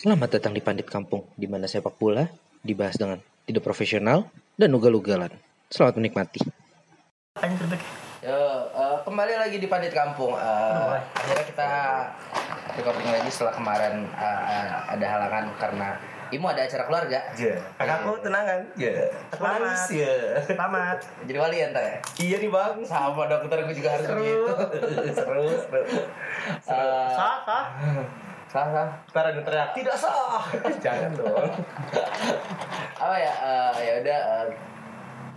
Selamat datang di Pandit Kampung, di mana sepak bola dibahas dengan tidak profesional dan ugal-ugalan. Selamat menikmati. Yo, eh, kembali lagi di Pandit Kampung. Eh, akhirnya kita recording lagi setelah kemarin eh, ada halangan karena Imu ada acara keluarga. Ya. Kakakku tunangan. Ya. Aku Selamat. nangis ya. Selamat. Jadi wali ya ntar ya? Iya nih bang. Sama dokter gue juga harus Seru. begitu. seru, seru. Eh, Sah, sah. Sah, sah. Ntar ada yang teriak tidak sah. Jangan dong. apa ya eh, ya udah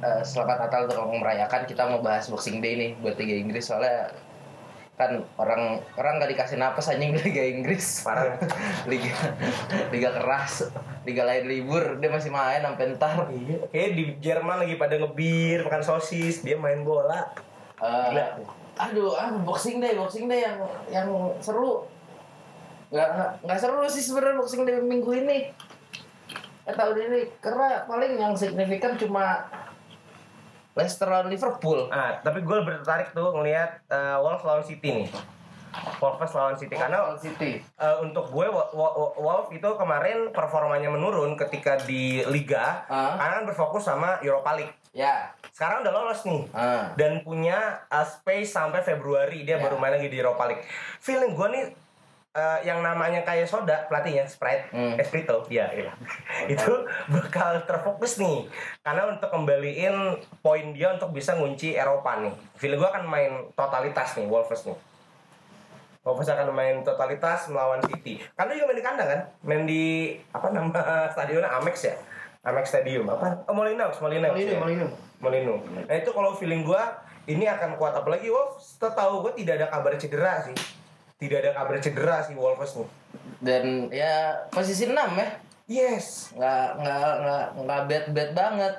eh, selamat Natal untuk merayakan kita mau bahas Boxing Day nih buat Liga Inggris soalnya kan orang orang nggak dikasih napas anjing Liga Inggris Parah. liga liga keras liga lain libur dia masih main sampai ntar Iya. Kayak di Jerman lagi pada ngebir, makan sosis, dia main bola. Eh, Gila. aduh ah Boxing Day Boxing Day yang yang seru nggak nggak- seru sih sebenarnya Boxing Day minggu ini eh tahun ini karena paling yang signifikan cuma Leicester lawan Liverpool Ah, tapi gue lebih tertarik tuh ngelihat eh, Wolves lawan City nih. Wolves lawan City karena Lawan City eh, untuk gue Wo- Wo- Wolves itu kemarin performanya menurun ketika di Liga Ah. karena kan berfokus sama Europa League. ya Sekarang udah lolos nih. ah dan punya uh, space sampai Februari dia Ya. baru main lagi di Europa League. Feeling gue nih uh, yang namanya kayak soda pelatihnya Sprite, Hmm. Esprito, ya, iya. itu bakal terfokus nih karena untuk kembaliin poin dia untuk bisa ngunci Eropa nih. Feeling gue akan main totalitas nih Wolves nih. Wolves akan main totalitas melawan City. Kan dia juga main di kandang kan? Main di apa nama stadionnya Amex ya? Amex Stadium apa? Oh, Molineux, Molineux. ya. Molino. Nah itu kalau feeling gua ini akan kuat apalagi Wolves setahu gua tidak ada kabar cedera sih. Tidak ada kabar cedera sih Wolves nih. dan ya posisi 6 ya Yes. nggak nggak nggak nggak bad bad banget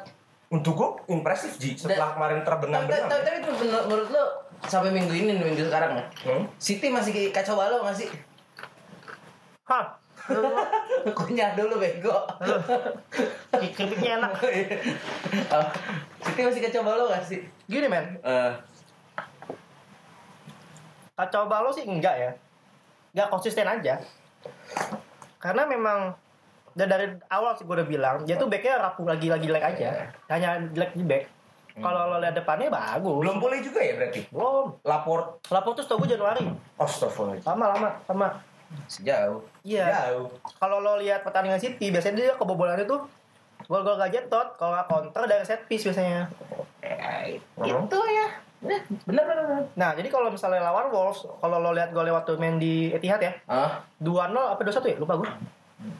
Untuk gua impresif Ji setelah kemarin tapi, terbenam-benam. tapi, tapi itu menur- menurut lo sampai minggu ini minggu sekarang ya Hmm? City masih kacau balau nggak sih Hah. kunyah dulu bego Keripiknya enak. Oh, City masih kacau balau nggak sih Gini men, Eh, kacau balau sih enggak ya. Enggak konsisten aja. Karena memang dan dari awal sih gue udah bilang, dia tuh backnya rapuh lagi-lagi jelek aja. Hanya jelek di back. Kalau lo lihat depannya bagus. Belum boleh juga ya berarti. Belum. Lapor Lapor tuh setahu gue Januari. Astagfirullah. Lama lama sama. sejauh Iya. Jauh. Kalau lo lihat pertandingan City, biasanya dia kebobolannya tuh gol-gol gak jetot, kalau nggak counter dari set piece biasanya. eh, Mhm. itu ya Eh, bener bener bener Nah, jadi kalau misalnya lawan Wolves, kalau lo lihat golnya waktu main di Etihad ya, ah 2-0 apa 2-1 ya? Lupa gue.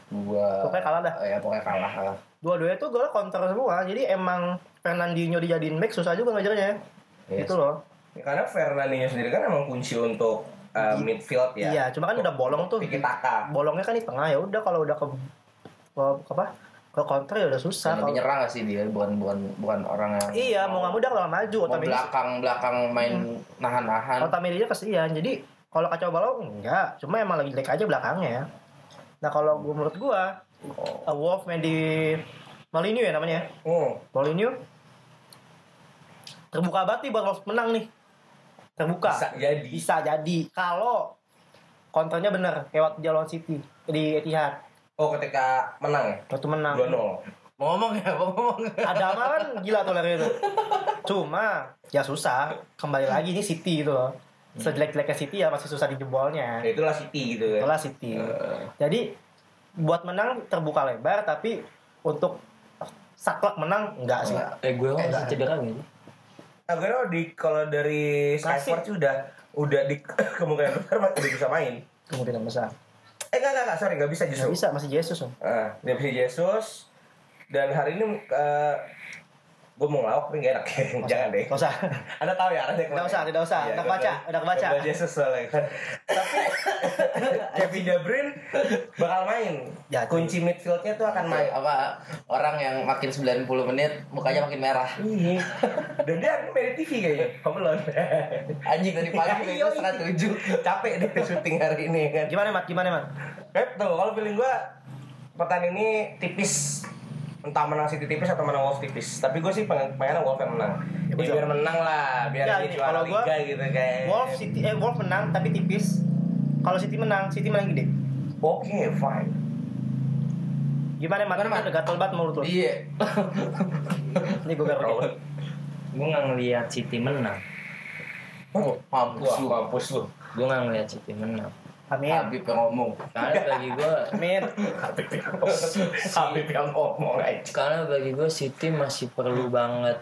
gua Pokoknya kalah dah. Oh, ya pokoknya kalah ah. Dua-duanya tuh golnya counter semua. Jadi emang Fernandinho dijadiin back susah juga ngajarnya. Yes. Itu loh. Karena Fernandinho sendiri kan emang kunci untuk uh, midfield ya. Iya, cuma kan udah bolong tuh. Tiki taka. Bolongnya kan di tengah ya udah kalau udah ke, ke apa? Ke counter ya udah susah. Dan lebih Kalau- nyerang gak sih dia bukan bukan bukan orang yang Iya, mau nggak mau dia kalau maju mau belakang belakang main nahan-nahan Otomatis dia kesian. Jadi kalau kacau balau enggak, cuma emang lagi jelek aja belakangnya. Nah, kalau gua menurut gua uh, Wolf main di Mourinho ya namanya. Hmm. Mourinho terbuka banget nih buat Wolves menang nih. Terbuka. Bisa jadi. Bisa jadi kalau konternya bener kayak waktu dia lawan City di Etihad. Oh ketika menang ya? Waktu menang. 2-0. mau ngomong ya mau ngomong Ada kan gila tuh lari itu. Cuma ya susah. Kembali lagi ini City gitu loh. Sejelek-jeleknya City ya masih susah dijebolnya. Ya, itulah City gitu kan. Itulah City. Jadi buat menang terbuka lebar tapi untuk saklek menang enggak sih. eh gue masih cedera gitu Nah, gue di kalau dari Sky. Sports udah udah di kemungkinan besar masih udah bisa main. Kemungkinan besar. Eh enggak enggak, enggak sorry enggak bisa justru. bisa masih Jesus. Om. Ah, dia bisa Jesus dan hari ini eh gue mau ngelawak tapi gak enak jangan deh Nggak usah. anda tahu ya arahnya Tidak usah, tidak usah. Udah kebaca, udah kebaca. udah Jesus soalnya kan tapi Kevin De Bruyne bakal main Ya, kunci midfieldnya tuh akan main apa orang yang makin 90 menit mukanya makin merah Iya. Dan dia ini main TV kayaknya. Kamu belum. anjing tadi pagi Iya, bego setengah tujuh Capek deh syuting hari ini kan. Gimana mat? Gimana mat? Eh, tuh kalau feeling gua pertandingan ini tipis entah menang City tipis atau menang Wolves tipis tapi gue sih pengen pengen Wolves yang menang ya, betul. biar menang lah biar Ya, ini kalau gua, liga gitu kayak Wolf City eh Wolf menang tapi tipis. Kalau City menang, City menang gede. oke fine Gimana mat? Gimana, Mat? Gatel banget mulut lu. Iya. Ini gue garuk. Gue nggak ngelihat City menang. Oh, mampus lu. mampus lu. Gue nggak ngelihat City menang. Amin. Habib yang ngomong. Karena bagi gue, Amin. Habib yang Habib yang ngomong aja. karena bagi gue City masih perlu banget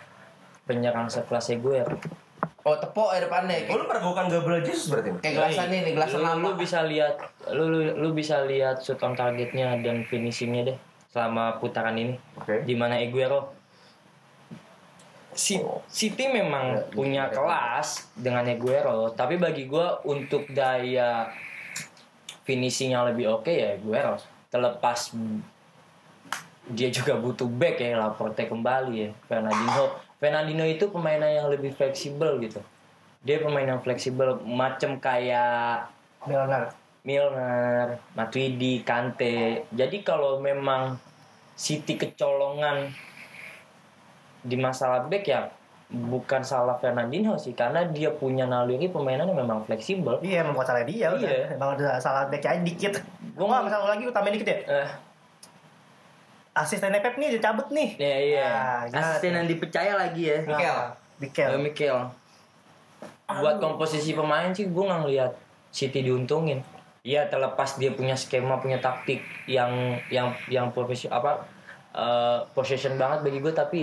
penyerang sekelas Aguero. Oh, tepok ya depannya. Oh, lu pergokan Gabriel Jesus berarti? kayak gelasan ini, gelasan lu, lama. lu bisa lihat, lu, lu, lu bisa lihat shoot on targetnya dan finishingnya deh selama putaran ini. Oke. Di mana Aguero Si- City memang punya kelas dengan Aguero, tapi bagi gue untuk daya finishing yang lebih oke ya Aguero. Terlepas dia juga butuh back ya Laporte kembali ya Fernandinho. Fernandinho itu pemain yang lebih fleksibel gitu. Dia pemain yang fleksibel macam kayak Milner. Milner, Matuidi, Kante. Jadi kalau memang City kecolongan di masalah back ya bukan salah Fernandinho sih karena dia punya naluri permainannya memang fleksibel. Iya, emang bukan salah dia udah. Iya. Emang udah salah back aja dikit. Gua Wah, nggak- masalah lagi gue tambahin dikit ya. Eh, Asistennya Pep nih dicabut nih. ya iya. Ah, gimana Asisten yang dipercaya lagi ya. Mikel. Mikel. Eh, Mikel. Buat komposisi pemain sih gue nggak ngeliat City diuntungin. Iya terlepas dia punya skema punya taktik yang yang yang profesional apa eh, possession banget bagi gue tapi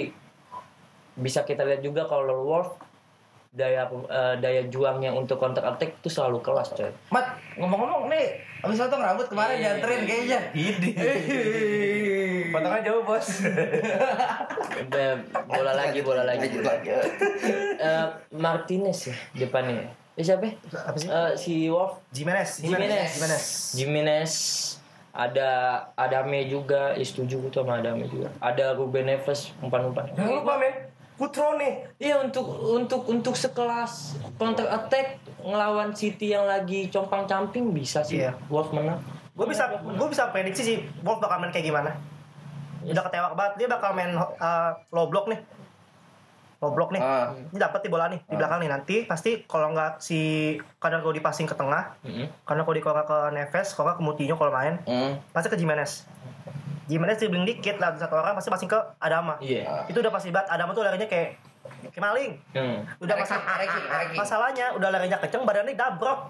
bisa kita lihat juga kalau Wolf daya eh, daya juangnya untuk counter attack itu selalu kelas coy. Mat, ngomong-ngomong nih, abis potong rambut kemarin Iya. dianterin kayaknya. Potongan jauh, Bos. Bola lagi bola lagi. Lanjut lagi. Eh, Martinez ya depannya. Eh siapa? Apa sih? Eh, si Wolf Jimenez. Jimenez. Jimenez. Jimenez. Ada Adame juga, ya setuju gue sama Adame juga. Ada Ruben Neves umpan-umpan. Jangan lupa, men. Putro nih. Iya untuk untuk untuk sekelas counter attack ngelawan City yang lagi compang-camping bisa sih Iya. Wolf menang. Gue bisa gue bisa prediksi sih Wolf bakal main kayak gimana. Udah ketewak banget dia bakal main uh, low block nih. Low block nih. Ah. Ini dapat di bola nih di belakang nih nanti pasti kalau nggak si kadang kalau dipasing ke tengah, Mm-mm. karena kalau di ke Neves, kalau nggak ke Moutinho kalau main, Hmm. pasti ke Jimenez. Jimenez dribbling dikit lah satu orang pasti passing ke Adama. Iya. Itu udah pasti banget Adama tuh larinya kayak kayak maling. Hmm. Udah Ereking, masa ereking, ereking. masalahnya udah larinya kenceng badannya dabrok.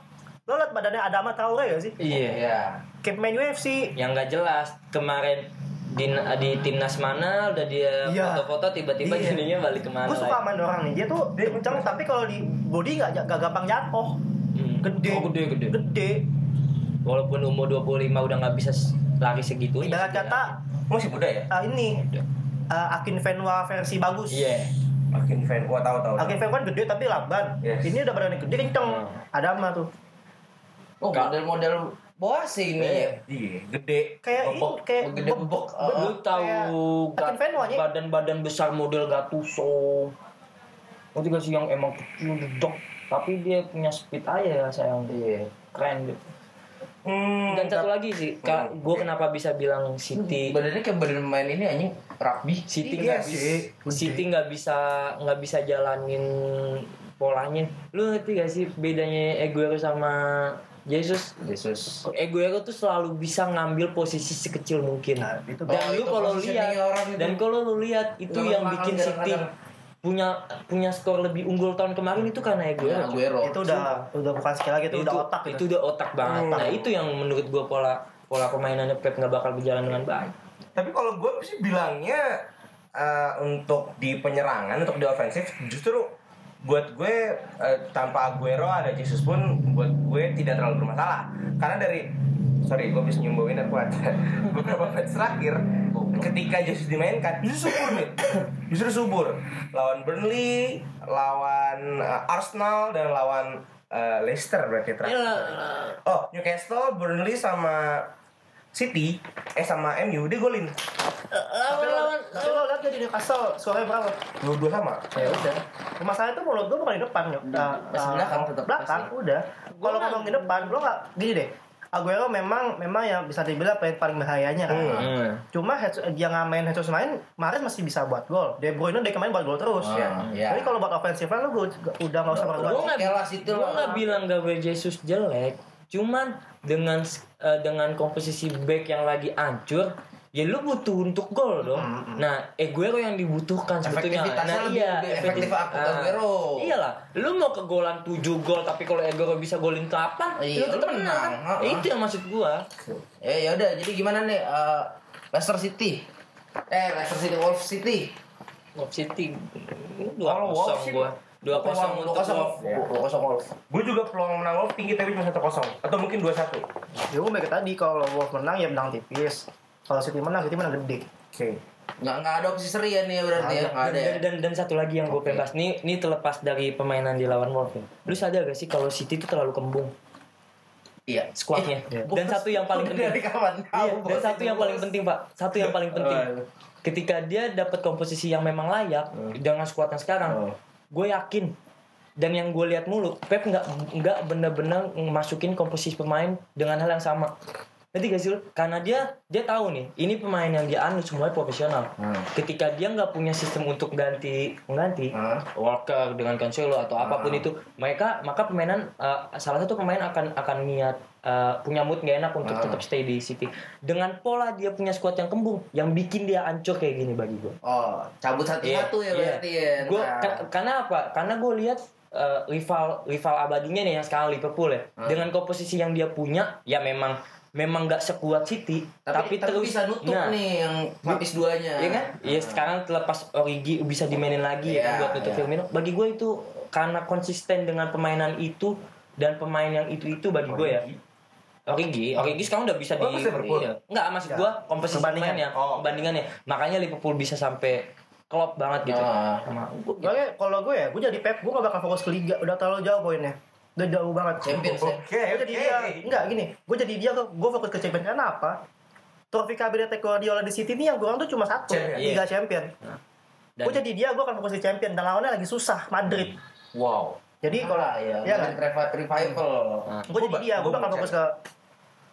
Lo liat badannya Adama Traore gak sih? Iya. Iya. Kayak main UFC. Yang nggak jelas kemarin di di timnas mana udah dia Iya. foto-foto tiba-tiba Iya. jadinya balik ke mana Gue suka main orang nih. Dia tuh dia kenceng tapi kalau di body nggak gak gampang jatuh. Hmm. Gede. Oh, gede gede. Gede. Walaupun umur 25 udah nggak bisa lari segitu. Ibarat kata Masih muda ya? ah, ini ah, Akin Venua versi bagus. Iya. Makin fan. Gua tahu tahu. Akin Venua kan gede tapi lamban. Yes. Ini udah badannya gede kenceng. Hmm. Adama tuh. Oh, model-model Boasi ini ya. Iya, gede. Kayak ini Bobok. kayak Gede bebek. be- Lu tahu Akin badan-badan besar model Gattuso. Itu juga sih yang emang kecil dok, tapi dia punya speed aja sayang. Iya. Keren gitu. Hmm, Dan satu lagi sih, kak, gue kenapa bisa bilang City Badannya kayak badan main ini anjing rugby. City Iya nggak bisa. City nggak bisa nggak bisa jalanin polanya. Lu ngerti gak sih bedanya Aguero sama Jesus? Yesus. Aguero tuh selalu bisa ngambil posisi sekecil mungkin. Nah, itu dan Oh, lu kalau lihat dan kalau lu lihat itu yang bikin. City punya punya skor lebih unggul tahun kemarin itu karena Aguero. Ya. Aguero. itu udah udah bukan skill lagi itu, udah otak itu gitu. udah otak banget. Hmm. Nah, itu yang menurut gua pola pola permainannya Pep nggak bakal berjalan dengan baik. Tapi kalau gue sih bilangnya eh, untuk di penyerangan, untuk di ofensif, justru buat gue eh, tanpa Aguero ada Jesus pun buat gue tidak terlalu bermasalah. Karena dari sorry gue bisa nyumbauin dan kuat beberapa match terakhir ketika Jesus dimainkan justru subur nih justru subur lawan Burnley lawan eh, Arsenal dan lawan eh, Leicester berarti terakhir Iya, oh Newcastle Burnley sama City eh sama MU dia golin Tapi lo, tapi lo lihat dia di Newcastle suaranya berapa? dua-dua sama Ya udah. Masalahnya tuh menurut gue bukan di depan ya. Uh, Masih belakang tetap Belakang pasti. udah. Kalau ngomong di depan, lo nggak gini deh. Aguero memang memang yang bisa dibilang paling paling bahayanya kan. Hmm. Cuma head, dia nggak main Jesus main, Mahrez masih bisa buat gol. De Bruyne dari kemarin buat gol terus. Ah, ya. iya. Tapi kalau buat offensive gua- udah nggak usah Gua berbuat. nggak bilang Gabriel Jesus jelek, cuman dengan eh, dengan komposisi back yang lagi hancur, ya lu butuh untuk gol dong. Nah, Aguero yang dibutuhkan sebetulnya. Nah, lebih- lebih efektif aku Ah, Aguero. Iyalah, lu mau ke golan 7 gol tapi kalau Aguero bisa golin 8, Iya, lu tetap menang. kan? Ha-ha. Itu yang maksud gua. Ya ya udah, jadi gimana nih eh, Leicester City? Eh, Leicester City Wolves City. Wolves City Kalau 2-0 Wolves sih, gua. 2-0 Dua untuk kosong, Wolves. dua kosong Wolves. Gue juga peluang menang Wolves tinggi tapi cuma 1-0 atau mungkin 2-1. Ya gue ke tadi kalau Wolves menang ya menang tipis. Kalau City menang, City menang gede. Oke. Nggak nggak ada opsi seri ya nih berarti ya, nggak ada. Dan, ya? dan, dan satu lagi yang gue Oke. pengen bahas nih, ini terlepas dari permainan di lawan Wolves ya. Lu sadar gak sih kalau City itu terlalu kembung Iya. skuadnya? Iya. Dan satu yang paling penting. Dari kapan? Iya, dan satu yang paling penting pak, satu yang paling penting. Oh, Ketika dia dapat komposisi yang memang layak dengan skuad yang sekarang, Oh. gue yakin dan yang gue lihat mulu, Pep nggak nggak bener-bener masukin komposisi pemain dengan hal yang sama. Nanti gak sih? Karena dia dia tahu nih, ini pemain yang dia anut semuanya profesional. Hmm. Ketika dia nggak punya sistem untuk ganti mengganti Hmm. Walker dengan Cancelo atau apa pun Hmm. itu, mereka maka permainan uh, salah satu pemain akan akan niat uh, punya mood gak enak untuk Hmm. tetap stay di City. Dengan pola dia punya squad yang kembung, yang bikin dia ancur kayak gini bagi gue. Oh, cabut satu-satu ya berarti ya. Gua, ka- karena apa? Karena gue lihat uh, rival rival abadinya nih yang sekarang Liverpool ya. Hmm. Dengan komposisi yang dia punya, ya memang memang nggak sekuat City, tapi, tapi, tapi terus bisa nutup Nah, nih yang lapis duanya. Iya kan? Iya sekarang terlepas Origi bisa dimainin lagi ya kan Iya, buat nutup iya. Firmino. Bagi gue itu karena konsisten dengan permainan itu dan pemain yang itu itu bagi gue ya. Origi, Origi sekarang udah bisa di Oh, masih Liverpool? iya. Enggak, maksud Ya. gue komposisi pemainnya, Oh. perbandingannya. Makanya Liverpool bisa sampai klop banget gitu. Ah. Sama gua gitu. Soalnya kalau gue ya, gue jadi Pep, gue gak bakal fokus ke Liga. Udah terlalu jauh poinnya. Udah jauh banget. Champions ya. Oke, Gue jadi dia, enggak gini. Gue jadi dia tuh, gue fokus ke Champions. Karena apa? Trofi Cabinet Guardiola di City ini yang kurang tuh cuma satu, Champion. Liga Champion. Dan- Gue jadi dia, gue akan fokus di Champion. Dan lawannya lagi susah, Madrid. Wow. Jadi kalau ya, ya kan? revi- revival. Nah, gue jadi dia, gue bakal fokus ke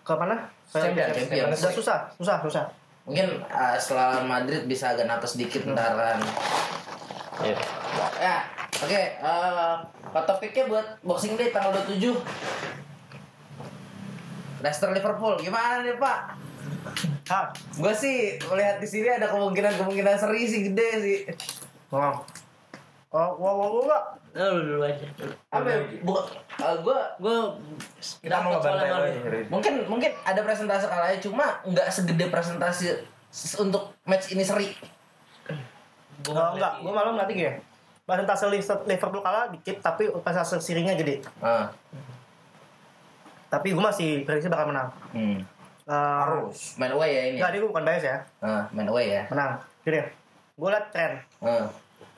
ke mana? Ke Champion, Champion. Udah susah, susah, susah. Mungkin uh, setelah Madrid bisa agak napas sedikit ntar kan. Iya. Ya, oke. eh, Pak topiknya buat Boxing Day tanggal 27. Leicester Liverpool gimana nih Pak? Hah, Gue sih melihat di sini ada kemungkinan-kemungkinan seri sih gede sih. wow. Oh, wow, wow, wow, wow. Lu dulu aja. Apa? ya? Gue Gue Kita mau ngebantai. Rin. mungkin mungkin ada presentasi kalanya cuma nggak segede presentasi untuk match ini seri. Oh, enggak, gue malah nanti gini. Presentase Liverpool kalah dikit, tapi presentase sirinya gede. Ah. Tapi gue masih prediksi bakal menang. Hmm. Uh, Harus main away ya ini. Enggak, ini gue bukan bias ya. Ah, main away ya. Menang. Gini, gue liat tren. Ah.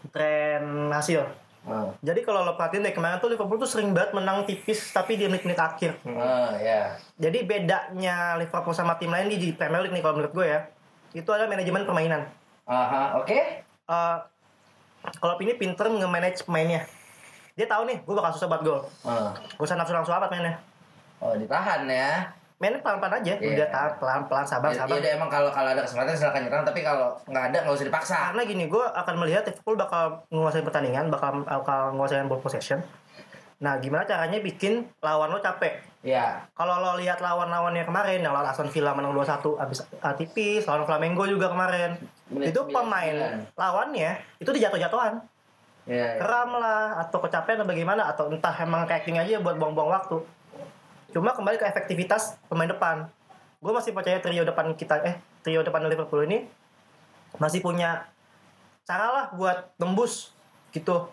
Tren hasil. Ah. Jadi kalau lo perhatiin deh, kemarin tuh Liverpool tuh sering banget menang tipis, tapi di menit-menit akhir. Ah, ya. Jadi bedanya Liverpool sama tim lain di di Premier League nih kalau menurut gue ya, itu adalah manajemen permainan. Aha, oke. Eh, kalau ini pinter nge-manage pemainnya. Dia tahu nih, gue bakal susah buat gol. Ah. Gak usah nafsu-nafsu amat mainnya. Oh, ditahan ya. Mainnya pelan-pelan aja, Iya. udah tahan pelan-pelan sabar Ya, sabar. udah emang kalau kalau ada kesempatan silakan nyerang tapi kalau nggak ada nggak usah dipaksa. Karena gini, gue akan melihat Liverpool bakal menguasai pertandingan, bakal bakal menguasai ball possession. Nah, gimana caranya bikin lawan lo capek? Ya. Kalau lo lihat lawan-lawannya kemarin, yang lawan Aston Villa menang 2-1 abis ah, tipis, lawan Flamengo juga kemarin. Menit itu 99. pemain lawannya itu dijatuh-jatuhan. Ya. ya. Keram lah, atau kecapean atau bagaimana, atau entah emang acting aja buat buang-buang waktu. Cuma kembali ke efektivitas pemain depan. Gue masih percaya trio depan kita, eh trio depan Liverpool ini masih punya cara lah buat tembus gitu.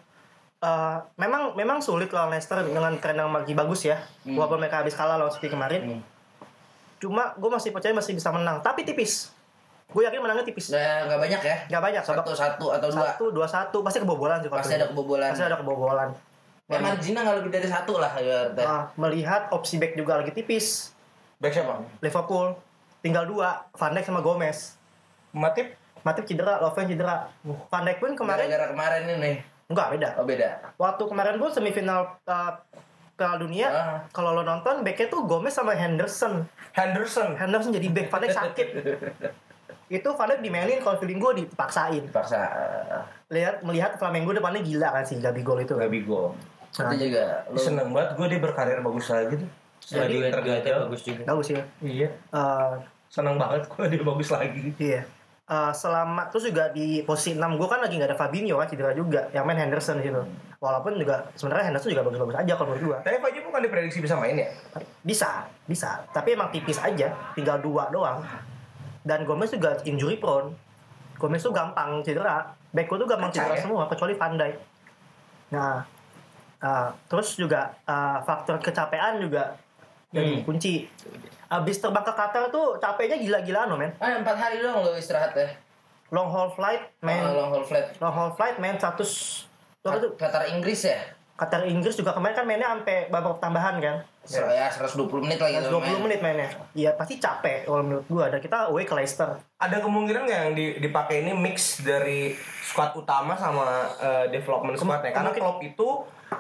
Eh, memang memang sulit lawan Leicester dengan tren yang lagi bagus ya. Hmm. Walaupun mereka habis kalah lawan City kemarin. Hmm. Cuma gue masih percaya masih bisa menang, tapi tipis. Gue yakin menangnya tipis. Udah nggak banyak ya. Gak banyak, Satu satu atau dua. satu, dua, satu, pasti kebobolan sih. Pasti ada kebobolan. Pasti ada kebobolan. Ya marginnya nggak lebih dari satu lah ya. Nah, melihat opsi back juga lagi tipis. Back siapa? Liverpool tinggal dua, Van Dijk sama Gomez. Matip? Matip cedera, Lovren cedera. Van Dijk pun kemarin Gara-gara kemarin ini. enggak beda. Oh beda. Waktu kemarin pun semifinal uh, Piala Dunia, Ah. kalau lo nonton backnya tuh Gomez sama Henderson. Henderson. Henderson jadi back, Van Dijk sakit. Itu Van Dijk dimainin kalau feeling gue dipaksain. Paksa. Lihat melihat Flamengo depannya gila kan sih Gabi gol itu. Gak bigo. Nah, Itu juga. Lu, Seneng banget gue dia berkarir bagus lagi tuh. Duet duetnya tergagal. bagus juga. bagus ya. Iya. Eh, seneng banget gue dia bagus lagi Iya. Eh, selama terus juga di posisi 6 gue kan lagi nggak ada Fabinho kan cedera juga yang main Henderson gitu walaupun juga sebenarnya Henderson juga bagus-bagus aja kalau menurut gue tapi Fajri bukan diprediksi bisa main ya bisa bisa tapi emang tipis aja tinggal dua doang dan Gomez juga injury prone Gomez tuh gampang cedera back tuh gampang Kacang cedera ya? semua kecuali Van Dijk nah eh, terus juga eh, faktor kecapean juga jadi Hmm. kunci abis terbang ke Qatar tuh capeknya gila-gilaan loh men Ah, empat hari doang lo istirahat ya. long haul flight main Ah, long haul flight. long haul flight main 100 waktu itu Qatar Inggris ya. Qatar Inggris juga kemarin kan mainnya sampai babak tambahan kan Ya. 120 menit lagi tuh 120 menit mainnya. Iya pasti capek kalau menurut gua. Dan kita away ke Leicester. Ada kemungkinan nggak yang di- dipakai ini mix dari squad utama sama eh, development squadnya karena Klopp itu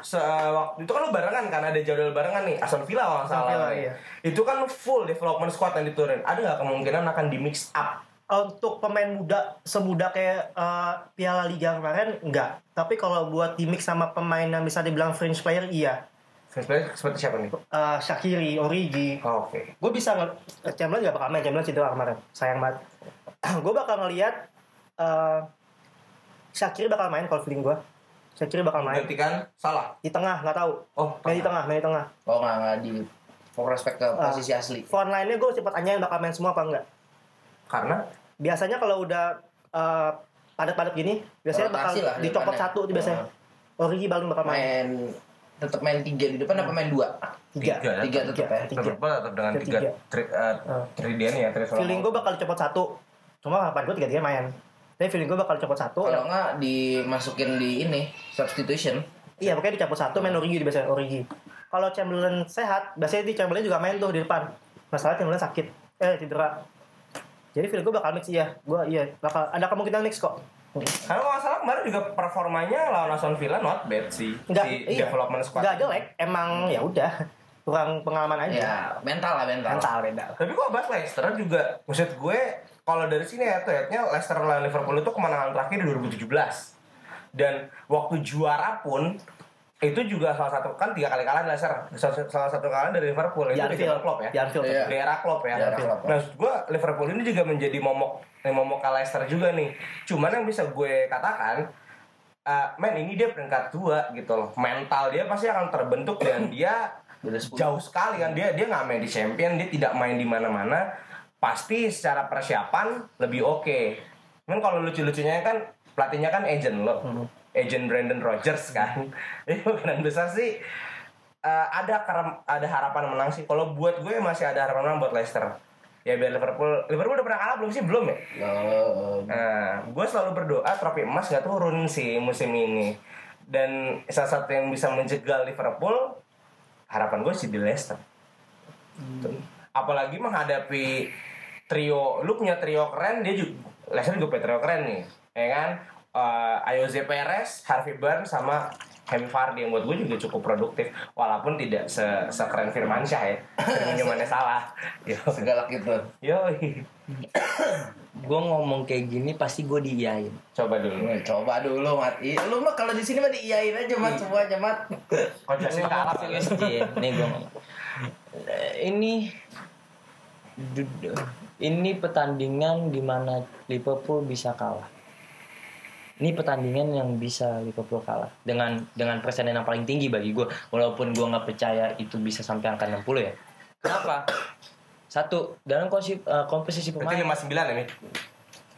se waktu itu kan lo barengan kan ada jadwal barengan nih Aston Villa kalau salah. Villa, iya. itu kan full development squad yang diturunin. Ada nggak kemungkinan akan di mix up? Untuk pemain muda semuda kayak eh, Piala Liga kemarin enggak tapi kalau buat di mix sama pemain yang bisa dibilang French player iya sebenarnya seperti siapa nih? Eh, Shakiri, Origi. Oh, oke. Gue bisa ngel Chamberlain gak bakal main Chamberlain cedera kemarin. Sayang banget. Gue bakal ngelihat eh Shakiri bakal main kalau feeling gue Shakiri bakal main. Gantikan salah? Di tengah nggak tahu oh main di tengah. main di tengah. Oh nggak nggak di prospek ke Ah. posisi asli. front line-nya gue cepat tanyain bakal main semua apa enggak. Karena? Biasanya kalau udah eh, padat-padat gini biasanya bakal lah dicopot satu tuh biasanya. Origi paling bakal main. Main tetap main tiga di depan apa main dua? tiga. Tiga, Tiga tetap ya. tiga. Liverpool tetap dengan tiga, Tiga. tri, uh. Tridian ya Trisola. feeling gue bakal dicopot satu. Cuma harapan gue tiga tiga main. Tapi feeling gue bakal dicopot satu. Kalau nggak dimasukin di ini substitution. iya pokoknya dicopot satu main Origi di biasanya Origi. Kalau Chamberlain sehat biasanya di Chamberlain juga main tuh di depan. Masalah Chamberlain sakit. Eh cedera. Jadi feeling gue bakal mix iya. Gue iya bakal ada kemungkinan mix kok Karena kalau nggak salah kemarin juga performanya lawan Aston Villa not bad sih Enggak, si iya. development squad. nggak jelek emang ya udah kurang pengalaman aja Ya mental lah mental. mental beda Tapi gua bahas Leicester juga, maksud gue kalau dari sini ya head Leicester lawan Liverpool itu kemenangan terakhir di 2017. Dan waktu juara pun itu juga salah satu kan tiga kali kalah di Leicester. Salah, salah satu kalah dari Liverpool di itu di zaman Klopp ya. di Anfield Iya. Di era Klopp ya. Di era. Nah, maksud gue Liverpool ini juga menjadi momok eh, momok ke Leicester juga nih. Cuman yang bisa gue katakan eh men ini dia peringkat dua gitu loh. Mental dia pasti akan terbentuk dan dia jauh sekali kan dia dia nggak main di champion dia tidak main di mana-mana pasti secara persiapan lebih oke kan kalau lucu-lucunya kan pelatihnya kan agent lo agent Brandon Rogers kan. Jadi kemungkinan besar sih eh, ada ada harapan menang sih. Kalau buat gue masih ada harapan menang buat Leicester. Ya biar Liverpool Liverpool udah pernah kalah belum sih? Belum ya? Nah, gue selalu berdoa trofi emas gak turun sih musim ini. Dan salah satu yang bisa menjegal Liverpool, harapan gue sih di Leicester. Apalagi menghadapi trio, lu punya trio keren, dia juga Leicester juga punya trio keren nih, ya kan? Eh, Ayoze Perez, Harvey Barnes sama Vardy yang buat gue juga cukup produktif. Walaupun tidak se sekeren Firmansyah ya. Minumannya salah. Yo. Segalak itu. yo gue ngomong kayak gini pasti gue diiyain. Coba dulu. Nah, Coba dulu mat. Ih, Lu mah kalau di sini mah diiyain aja mat semuanya mat. Jadi kalah PSG nih gue ngomong. Ini ini pertandingan di mana Liverpool bisa kalah ini pertandingan yang bisa Liverpool kalah. Dengan dengan persenan yang paling tinggi bagi gue walaupun gue nggak percaya itu bisa sampai angka 60 ya. Kenapa? Satu dalam konsi- eh, komposisi Berarti pemain 59 ini.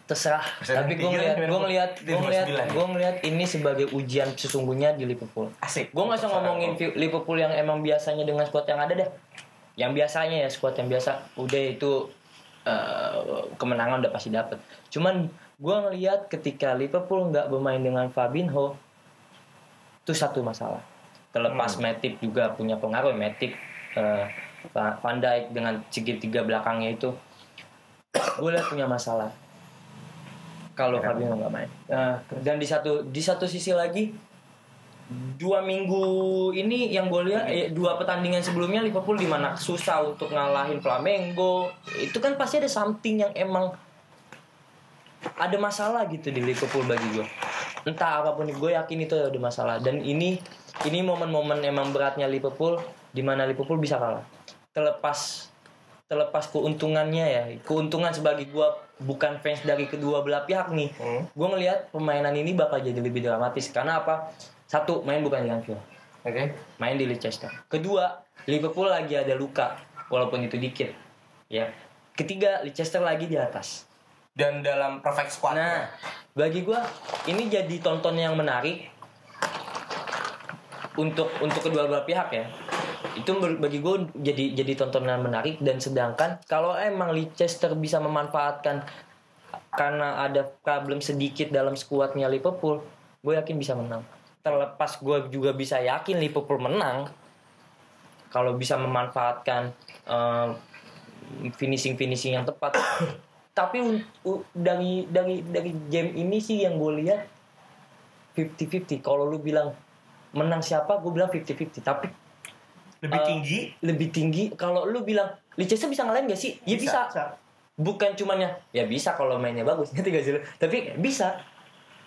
terserah. Persenan tapi gue ngeliat kan, gue ngeliat gue ngeliat 59. gue ngeliat ini sebagai ujian sesungguhnya di Liverpool. Asik. gue nggak usah ngomongin Liverpool yang emang biasanya dengan squad yang ada deh. Yang biasanya ya squad yang biasa. Udah itu eh, kemenangan udah pasti dapet. Cuman gue ngelihat ketika Liverpool nggak bermain dengan Fabinho itu satu masalah. Terlepas Matip juga punya pengaruh Matip Va- Van Dijk dengan segitiga belakangnya itu. Gue lihat punya masalah. Kalau Fabinho nggak main. Eh, dan di satu di satu sisi lagi dua minggu ini yang gue lihat eh, dua pertandingan sebelumnya Liverpool di mana susah untuk ngalahin Flamengo. Itu kan pasti ada something yang emang ada masalah gitu di Liverpool bagi gue entah apa pun gue yakin itu ada masalah. Dan ini ini momen-momen emang beratnya Liverpool di mana Liverpool bisa kalah. Terlepas terlepas keuntungannya ya. Keuntungan sebagai gue bukan fans dari kedua belah pihak nih. Hmm. gue ngelihat permainan ini bakal jadi lebih dramatis. Karena apa? Satu main bukan di Anfield. Oke. main di Leicester. Kedua Liverpool lagi ada luka walaupun itu dikit. Ya. Ketiga Leicester lagi di atas Dan dalam perfect squad. Nah, bagi gua ini jadi tonton yang menarik untuk untuk kedua belah pihak ya. Itu bagi gue jadi jadi tontonan menarik dan sedangkan kalau emang Leicester bisa memanfaatkan karena ada problem sedikit dalam skuadnya Liverpool, gue yakin bisa menang. Terlepas gue juga bisa yakin Liverpool menang kalau bisa memanfaatkan finishing finishing yang tepat. Tapi dari dari dari game ini sih yang gue lihat 50-50. Kalau lu bilang menang siapa, gue bilang 50-50. Tapi Lebih Eh, tinggi. lebih tinggi kalau lu bilang Leicester bisa ngalahin gak sih? Ya bisa. Bisa. Bukan cumannya ya bisa kalau mainnya bagus, ngerti gak sih? Tapi bisa.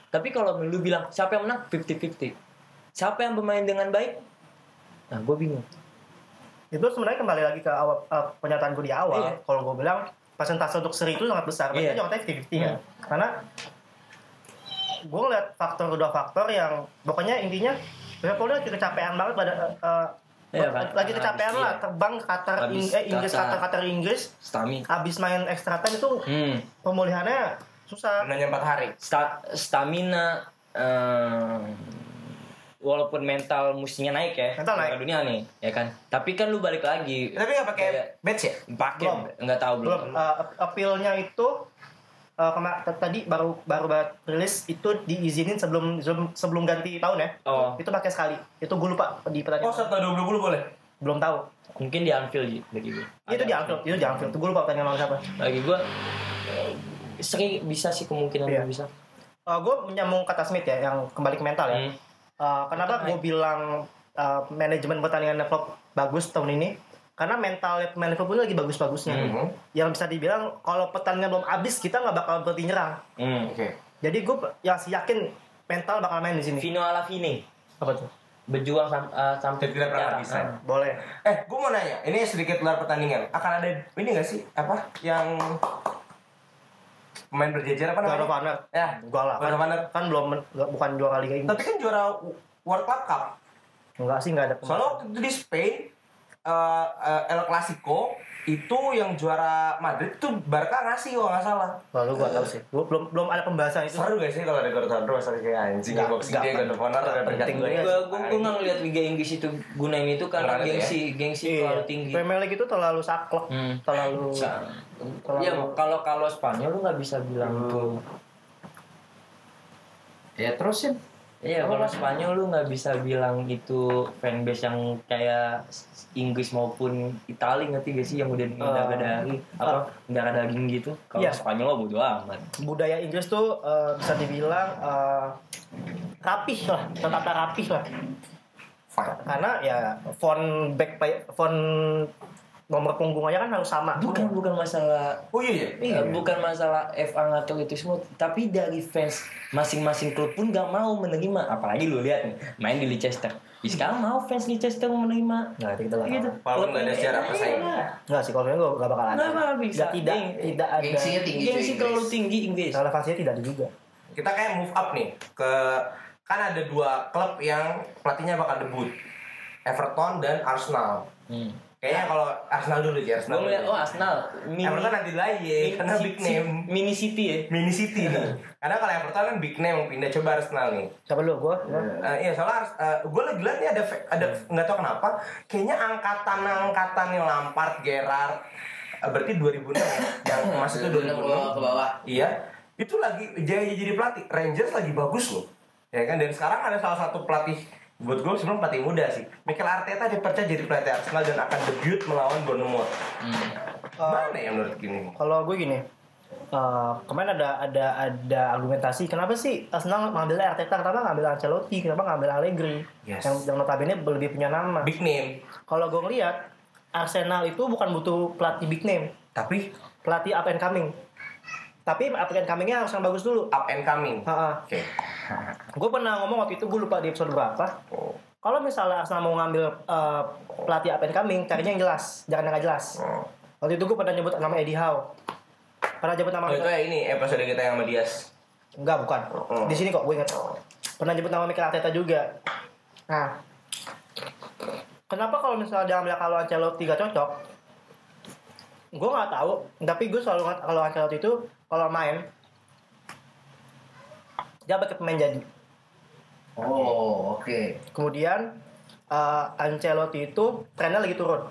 Tapi kalau lu bilang siapa yang menang 50-50. Siapa yang bermain dengan baik? Nah, gue bingung. itu sebenarnya kembali lagi ke awal eh, pernyataan gue di awal Iya. kalau gue bilang persentase untuk seri itu sangat besar berarti Iya. jawabannya 50-50 kan karena gue ngeliat faktor dua faktor yang pokoknya intinya Liverpool lagi kecapean banget pada eh, Iya, lagi kan? kecapean lah iya. terbang ke Qatar eh, Inggris Qatar. Qatar Inggris Stami. habis main extra time itu Hmm. pemulihannya susah Hanya empat hari. Sta- stamina em, walaupun mental mestinya naik ya Mental naik. dunia nih ya kan? Tapi kan lu balik lagi. Tapi nggak pakai badge ya? pakai Belum. nggak tahu belum, belum. Eh, appeal-nya itu eh, kema- t- tadi baru baru rilis itu diizinin sebelum sebelum, sebelum ganti tahun ya? Oh. Itu pakai sekali. Itu gue lupa di Oh, pertandingan setelah 2020 boleh? belum tahu. Mungkin di Anfield bagi gue itu di Anfield. Itu di Anfield. Itu gue lupa pertandingan lawan siapa. Bagi gue sering bisa sih kemungkinan Iya. bisa. Gue menyambung kata Smith ya yang kembali ke mental ya. Hmm. Eh, kenapa gue bilang eh, manajemen pertandingan Klopp bagus tahun ini karena mental pemain Liverpool lagi bagus-bagusnya Hmm. yang bisa dibilang kalau pertandingan belum habis kita nggak bakal berhenti nyerang Hmm. Oke. jadi gue yang yakin mental bakal main di sini Vino ala Vini apa tuh berjuang sam- eh, sampai tidak pernah bisa. Ah. boleh Eh, gue mau nanya. Ini sedikit luar pertandingan. Akan ada ini nggak sih? Apa? Yang pemain berjejer apa God of namanya? Honor Ya. Gua lah God kan, of Honor. kan belum bukan juara Liga Inggris Tapi kan juara World Club Cup. enggak sih enggak ada Soalnya waktu itu di Spain eh, eh, El Clasico itu yang juara Madrid tuh Barca ngasih kalau nggak salah. lalu gua tahu sih gua belum belum ada pembahasan itu Seru gak sih kalau ada God of Honor masalah kayak anjing Nggak, boxing nggak dia God of Honor ada peringkat penting Gue gue gue nggak ngeliat Liga Inggris itu gunain itu karena ya? gengsi gengsi Iya. terlalu tinggi. Premier League itu terlalu saklek Hmm. terlalu Sa- Terlalu- Ya kalau kalau Spanyol lu nggak bisa bilang Hmm. itu. Ya terusin. Iya kalau Spanyol lu nggak bisa bilang itu fanbase yang kayak Inggris maupun Italia ngerti gak sih yang udah darah dari apa darah daging gitu. Kalau Iya. Spanyol mah bodo amat. budaya Inggris tuh eh, bisa dibilang eh, rapih lah tetap rapih lah Fine. karena ya font back pay- font nomor punggung aja kan harus sama Bukan bukan masalah Oh iya iya. Eh, bukan masalah FA ngatur itu semua, tapi dari fans masing-masing klub pun gak mau menerima. Apalagi lu lihat nih, main di Leicester. Ya, sekarang mau fans Leicester menerima. nggak itu kita nggak Gitu. Walaupun nggak ada sejarah persaingan. Iya. nggak sih kalau nggak bakal ada Nggak bakal bisa. Nggak, tidak Geng- tidak ada Gengsinya tinggi. Gengsi terlalu tinggi Inggris. relevansinya tidak ada juga Kita kayak move up nih ke kan ada dua klub yang pelatihnya bakal debut. Everton dan Arsenal. Hmm. Kayaknya kalau Arsenal dulu Gue ya Arsenal. dulu. oh Arsenal, mini, Everton nanti lagi ya, karena big name. mini city ya. Mini City nih. Karena kalau Everton kan big name pindah coba Arsenal nih. siapa lu gue Eh, iya soalnya gue lagi liat nih ada ada nggak tahu kenapa kayaknya angkatan angkatan yang Lampard, Gerrard eh, berarti 2006 ya? Yang emas itu 2006 ke bawah, ke bawah. Iya. Itu lagi jaya jadi pelatih. Rangers lagi bagus loh. Ya kan? Dan sekarang ada salah satu pelatih buat gue sebelum pelatih muda sih. Mikel Arteta dipercaya jadi pelatih Arsenal dan akan debut melawan Bournemouth. Mana ya menurut gini? Kalau gue gini eh, kemarin ada ada ada argumentasi kenapa sih Arsenal ngambil Arteta? Kenapa ngambil Ancelotti? Kenapa ngambil Allegri? Yes. yang yang notabene lebih punya nama. Big name. Kalau gue ngeliat Arsenal itu bukan butuh pelatih big name. Tapi? Pelatih up and coming. Tapi up and comingnya harus yang bagus dulu. Up and coming. Oke gue pernah ngomong waktu itu gue lupa di episode berapa oh. kalau misalnya Arsenal mau ngambil eh, pelatih and coming carinya yang jelas jangan yang nggak jelas oh. Waktu itu gue pernah nyebut nama Eddie Howe. Pernah nyebut nama Oh itu ya ini episode kita yang sama Dias. Enggak, bukan. Oh. Di sini kok gue ingat. Pernah nyebut nama Mikel Arteta juga. Nah, kenapa kalau misalnya dia ambil kalau Ancelotti gak cocok? Gue nggak tahu, tapi gue selalu ngat kalau Ancelotti itu kalau main dia bakal pemain jadi. Oh, oke. Kemudian eh, Ancelotti itu trennya lagi turun,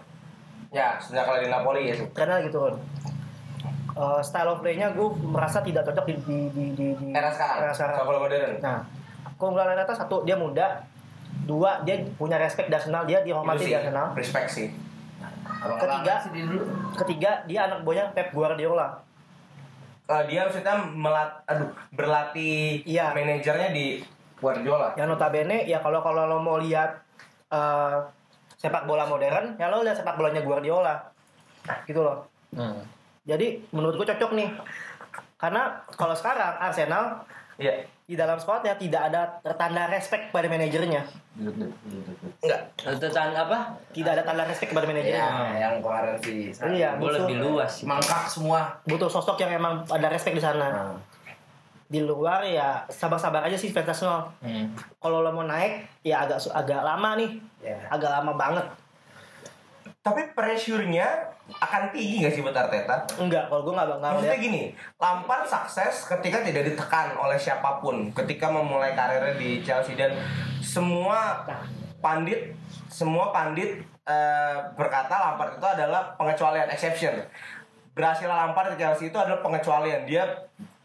Ya, sejak kali di Napoli ya trennya lagi turun. Eh, style of play-nya gue merasa tidak cocok di di di di, di Era sekarang. era sekarang. Sepak bola modern. Nah, keunggulan Arteta satu dia muda, dua dia punya respect di Arsenal, dia dihormati di Arsenal. Respect sih. Ketiga. Ketiga dia anak buahnya Pep Guardiola. Eh, dia maksudnya melat, aduh, berlatih Iya. manajernya di Guardiola. Yang notabene ya kalau kalau lo mau lihat eh, sepak bola modern, ya lo lihat sepak bolanya Guardiola. Gitu loh. Hmm. Jadi menurut gue cocok nih. Karena kalau sekarang Arsenal Iya. Di dalam squadnya tidak ada tanda respect pada manajernya. Enggak. Itu tanda apa? Tidak ada tanda respect pada Ya, manajernya. yang kemarin sih. Iya, butuh, lebih luas sih. Mangkak semua. butuh sosok yang emang ada respect di sana. Nah. Di luar ya sabar-sabar aja sih fans Arsenal. Hmm. Kalau lo mau naik ya agak agak lama nih. Ya. Agak lama banget. Tapi pressure-nya akan tinggi nggak sih buat Arteta? Enggak, kalau gue nggak nggak Maksudnya gini, Lampard sukses ketika tidak ditekan oleh siapa pun, ketika memulai karirnya di Chelsea dan semua pandit, semua pandit eh, berkata Lampard itu adalah pengecualian, exception. Berhasil Lampard di Chelsea itu adalah pengecualian. Dia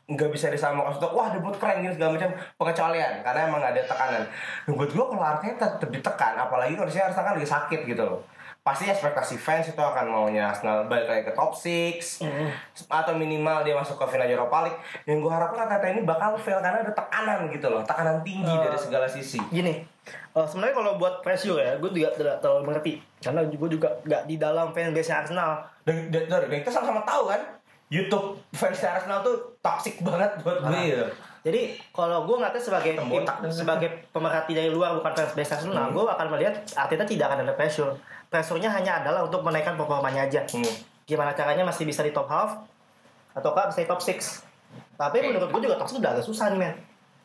nggak bisa disamakan untuk wah debut keren gini segala macam pengecualian karena emang nggak ada tekanan. Nah, buat gue kalau Arteta tetap ditekan, apalagi kondisinya Arsenal kan lagi sakit gitu loh. Pasti ekspektasi fans itu akan maunya Arsenal balik lagi ke top 6 atau minimal dia masuk ke final Europa League. Yang gue harapkan Arteta ini bakal fail karena ada tekanan gitu loh, tekanan tinggi Eh, dari segala sisi. Gini, eh, sebenarnya kalau buat pressure ya, gue juga tidak terlalu mengerti. Karena gue juga nggak di dalam fanbase Arsenal. Dan, dan, dan, dan kita sama-sama tahu kan, YouTube fans Arsenal tuh toxic banget buat gue. Jadi kalau gue ngeliatnya sebagai botak. sebagai pemerhati dari luar bukan fans base Arsenal, gue akan melihat Arteta tidak akan ada pressure. Pressure-nya hanya adalah untuk menaikkan performanya aja. Hmm. Gimana caranya masih bisa di top half ataukah bisa di top 6. Tapi Oke. menurut gue juga top 6 udah agak susah nih men.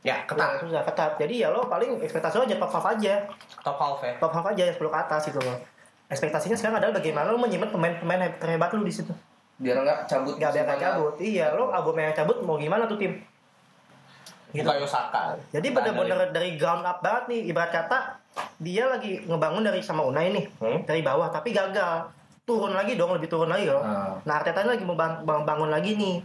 Ya, ketat. Udah susah ketat. Jadi ya lo paling ekspektasi lo aja top half aja. Top half ya. Top half aja 10 ke atas gitu loh. Ekspektasinya sekarang adalah bagaimana lo menyimpan pemain-pemain he- terhebat lu di situ. Biar nggak cabut. Gak biar nggak cabut. Iya, lo album yang cabut mau gimana tuh tim? Gitu. Bukayo Saka. Jadi bener-bener dari ground up banget nih ibarat kata dia lagi ngebangun dari sama Unai nih Hmm? dari bawah tapi gagal turun lagi dong lebih turun lagi loh. Ah. Nah Arteta lagi mau bang- bang- bangun lagi nih.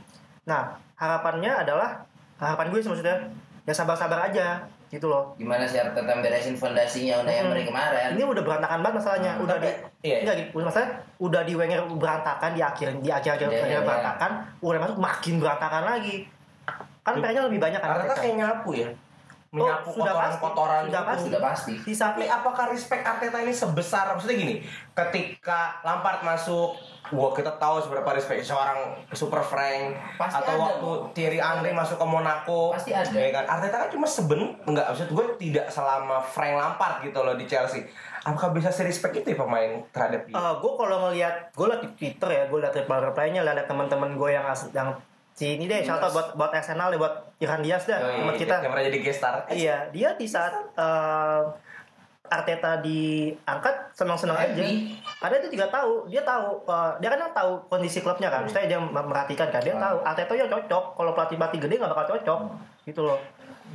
Nah harapannya adalah harapan gue sih maksudnya ya sabar-sabar aja gitu loh. Gimana sih Arteta beresin fondasinya Unai Hmm. Emery kemarin? Ini udah berantakan banget masalahnya. Hmm, udah di tapi- iya, iya. enggak, udah masalah udah di Wenger berantakan di akhir di akhir akhir Iya, iya, iya. berantakan, udah masuk makin berantakan lagi. Kan PR-nya lebih banyak kan Arteta kayak nyapu ya. Menyapu sudah pasti. kotoran-kotoran Sudah pasti. Sudah pasti. Di saat Tapi apakah respect Arteta ini sebesar maksudnya gini, ketika Lampard masuk, gua kita tahu seberapa respect seorang Super Frank Pasti atau ada. waktu Thierry Henry masuk ke Monaco. Pasti ada. ya kan? Arteta kan cuma seben, enggak maksud gue tidak selama Frank Lampard gitu loh di Chelsea. Apakah bisa se respect itu ya pemain terhadap dia? gue kalau ngelihat gue liat di Twitter ya gue liat reply reply-nya liat teman-teman gue yang as- yang si ini deh Dias. contoh buat buat Arsenal deh buat Irhan Diaz dah Oh, teman iya, kita yang pernah jadi guest star. iya dia di saat eh, Arteta diangkat senang-senang aja Happy. ada itu juga tahu dia tahu eh, dia kan tahu kondisi klubnya kan saya dia merhatikan kan dia Hmm. tahu Arteta ya cocok kalau pelatih pelatih gede nggak bakal cocok gitu loh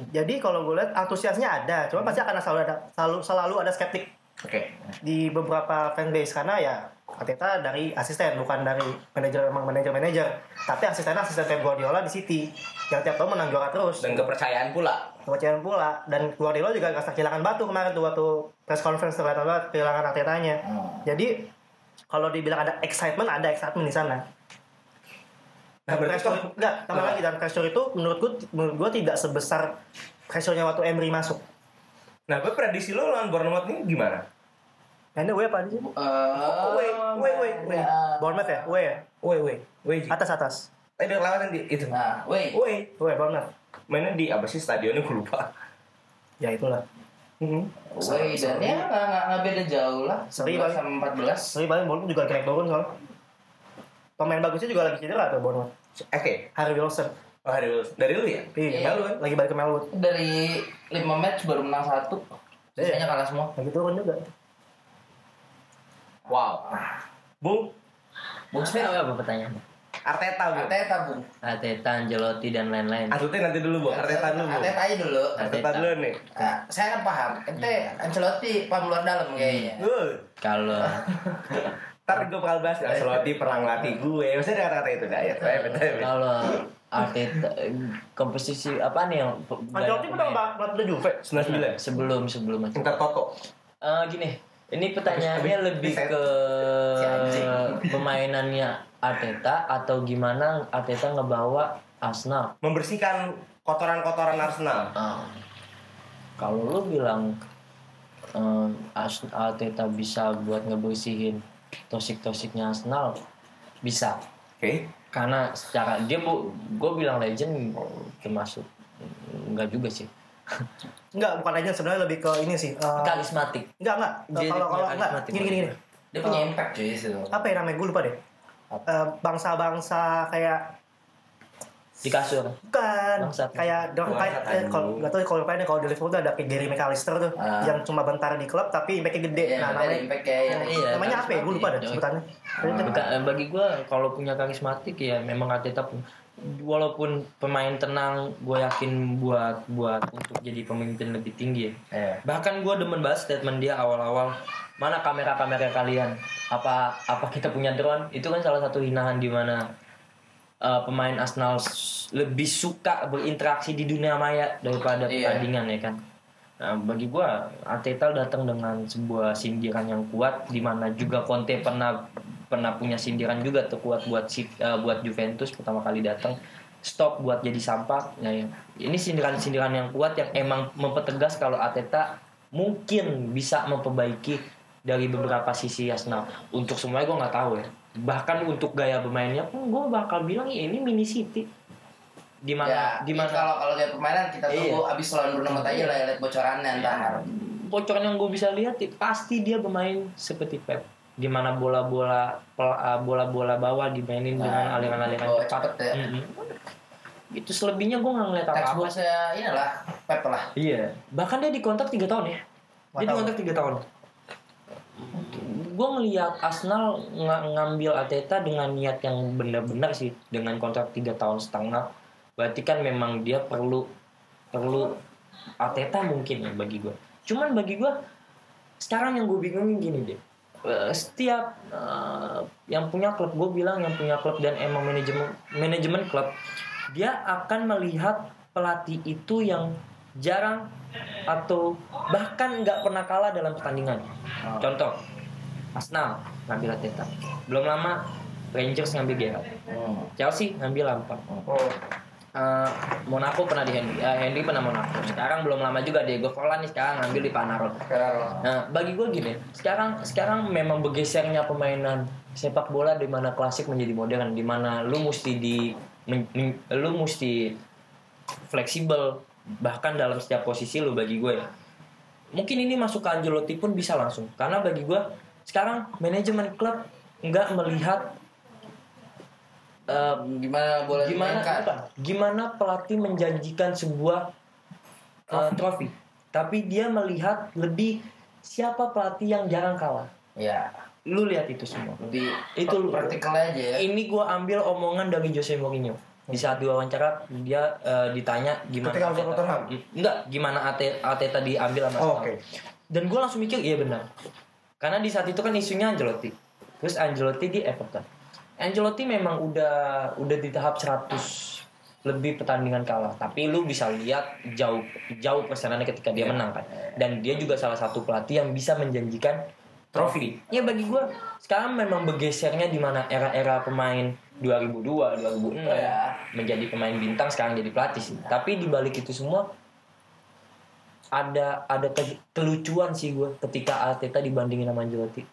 jadi kalau gue lihat antusiasnya ada cuma pasti akan selalu ada selalu selalu ada skeptik Oke. di beberapa fanbase karena ya Arteta dari asisten bukan dari manajer emang manajer manajer tapi asisten asisten Pep Guardiola di City yang tiap tahun menang juara terus Dan kepercayaan pula. kepercayaan pula dan Guardiola juga nggak kehilangan batu kemarin tuh waktu press conference tuh kelihatan banget kehilangan Artetanya Hmm. jadi kalau dibilang ada excitement ada excitement di sana Nah, pressure enggak tambah lagi dan pressure itu menurut gue menurut gue tidak sebesar pressure-nya waktu Emery masuk Nah, gue prediksi lo lawan Bournemouth ini gimana? Ini W apa sih? Eh, Wait, wait, wait, wait. nah, Bournemouth ya? W ya? Woi, woi, woi. Atas atas. Eh, udah lawan di itu. Nah, wait. Woi, W Bournemouth. mainnya di apa sih stadionnya gue lupa. Ya itulah. Hmm. Wait, dan ya nggak nggak beda jauh lah. Seri 11 paling. sama 14. Tapi paling Bournemouth juga naik turun soalnya. pemain bagusnya juga lagi cedera tuh Bournemouth. Oke. Harry Wilson. Oh, hari dulu. Dari lu ya? Iya, kan? lagi balik ke Melwood. Dari 5 match baru menang satu. Sisanya kalah semua. Lagi turun juga. Wow. Bung, Bung Smith, apa apa pertanyaan Arteta Bung. Arteta, Bung. Arteta Ancelotti dan lain-lain Arteta nanti dulu Bung. Arteta dulu Bung. Arteta aja dulu. Arteta dulu nih. Nah, saya kan paham. Ente Ancelotti paham luar dalam kayaknya. Good. kalau Ntar gue bakal bahas Ancelotti pernah ngelatih gue. Maksudnya ada kata-kata itu dah ya. Kalau Arteta komposisi apa nih yang Ancelotti pernah pemain? ngelatih Juve. 99. sebelum sebelum Ancelotti. Inter Toto. Eh, gini, ini pertanyaannya Habis- lebih habis- ke Si pemainannya Arteta atau gimana Arteta ngebawa Arsenal. Membersihkan kotoran-kotoran Arsenal. Ah. Kalau lu bilang Ars- Arteta bisa buat ngebersihin tosik-tosiknya Arsenal, bisa. Oke. Karena secara dia bu, gue bilang legend termasuk enggak juga sih. Enggak, bukan aja sebenarnya lebih ke ini sih. eh, Karismatik. enggak, enggak. Kalau kalau enggak, gini gini gini. Dia punya impact cuy situ. Apa ya namanya? Gue lupa deh. Eh, bangsa-bangsa kayak Di kasur. bukan Bangsa. kayak dong kayak eh, kalau tadi. nggak tahu kalau lupain kalau di Liverpool tuh ada kayak Gary McAllister tuh Ah. yang cuma bentar di klub tapi impactnya gede. Iya, nah, namanya impact kayak Iya, namanya apa ya? Gue lupa deh karismatik. sebutannya. Eh, bagi gue kalau punya karismatik ya memang Arteta pun walaupun pemain tenang gue yakin buat buat untuk jadi pemimpin lebih tinggi ya. Iya. Bahkan gue demen banget statement dia awal-awal mana kamera-kamera kalian apa apa kita punya drone itu kan salah satu hinaan di mana uh, pemain Arsenal lebih suka berinteraksi di dunia maya daripada Iya. pertandingan ya kan. Nah, bagi gua Arteta datang dengan sebuah sindiran yang kuat di mana juga Conte pernah pernah punya sindiran juga tuh kuat buat si- uh, buat Juventus pertama kali datang stop buat jadi sampah. Nah, ya. ini sindiran-sindiran yang kuat yang emang mempertegas kalau Arteta mungkin bisa memperbaiki dari beberapa sisi Arsenal. Untuk semuanya gue nggak tahu ya. Bahkan untuk gaya bermainnya pun gue bakal bilang ya ini mini City. Di mana Ya, di mana kalau kalau kayak permainan kita Iya. tunggu abis lawan Bruno Mata aja lah ya, lihat bocorannya ntar. bocoran yang gue bisa lihat pasti dia bermain seperti Pep di mana bola-bola uh, bola-bola bawah dimainin dengan Nah, aliran-aliran oh, cepat. cepet ya. Mm-mm. Itu selebihnya gue nggak ngeliat apa-apa. Textbooknya inilah Pep lah. Iya. Bahkan dia dikontrak tiga tahun ya. Dia dikontrak tiga tahun. Gue ngelihat Arsenal ng- ngambil Arteta dengan niat yang benar-benar sih dengan kontrak tiga tahun setengah. Berarti kan memang dia perlu perlu Arteta mungkin ya bagi gue. Cuman bagi gue sekarang yang gue bingungin gini deh. Eh, Setiap eh, yang punya klub gue bilang yang punya klub dan emang manajemen manajemen klub dia akan melihat pelatih itu yang jarang atau bahkan nggak pernah kalah dalam pertandingan. Contoh, Arsenal ngambil Arteta. Belum lama Rangers ngambil Gerrard. Hmm. Chelsea ngambil Lampard. Oh, Eh, Monaco pernah di Henry, eh, Henry pernah Monaco. Sekarang belum lama juga Diego Forlan nih sekarang ngambil di Panarol. Nah, bagi gue gini, sekarang sekarang memang bergesernya permainan sepak bola di mana klasik menjadi modern, di mana lu mesti di men- men- lu mesti fleksibel bahkan dalam setiap posisi lu bagi gue ya. Mungkin ini masuk ke Ancelotti pun bisa langsung karena bagi gue sekarang manajemen klub nggak melihat eh, Gimana boleh gimana bukan, gimana pelatih menjanjikan sebuah uh, trofi. tapi dia melihat lebih siapa pelatih yang jarang kalah. Ya, lu lihat itu semua. Lebih Itu lu- praktikal aja ya. ini gua ambil omongan dari Jose Mourinho. Di saat diwawancara dia uh, ditanya gimana Ketika Arteta- Tottenham? Enggak gimana Ate- Arteta diambil sama Oh, oke. dan gue langsung mikir iya benar. Karena di saat itu kan isunya Ancelotti. Terus Ancelotti di Everton Ancelotti memang udah udah di tahap 100 lebih pertandingan kalah. Tapi lu bisa lihat jauh jauh persenannya ketika dia menang kan. Dan dia juga salah satu pelatih yang bisa menjanjikan trofi. Ya bagi gue sekarang memang bergesernya di mana era-era pemain 2002 2006 Ya. menjadi pemain bintang sekarang jadi pelatih sih. Tapi di balik itu semua ada ada ke- kelucuan sih gue ketika Arteta dibandingin sama Ancelotti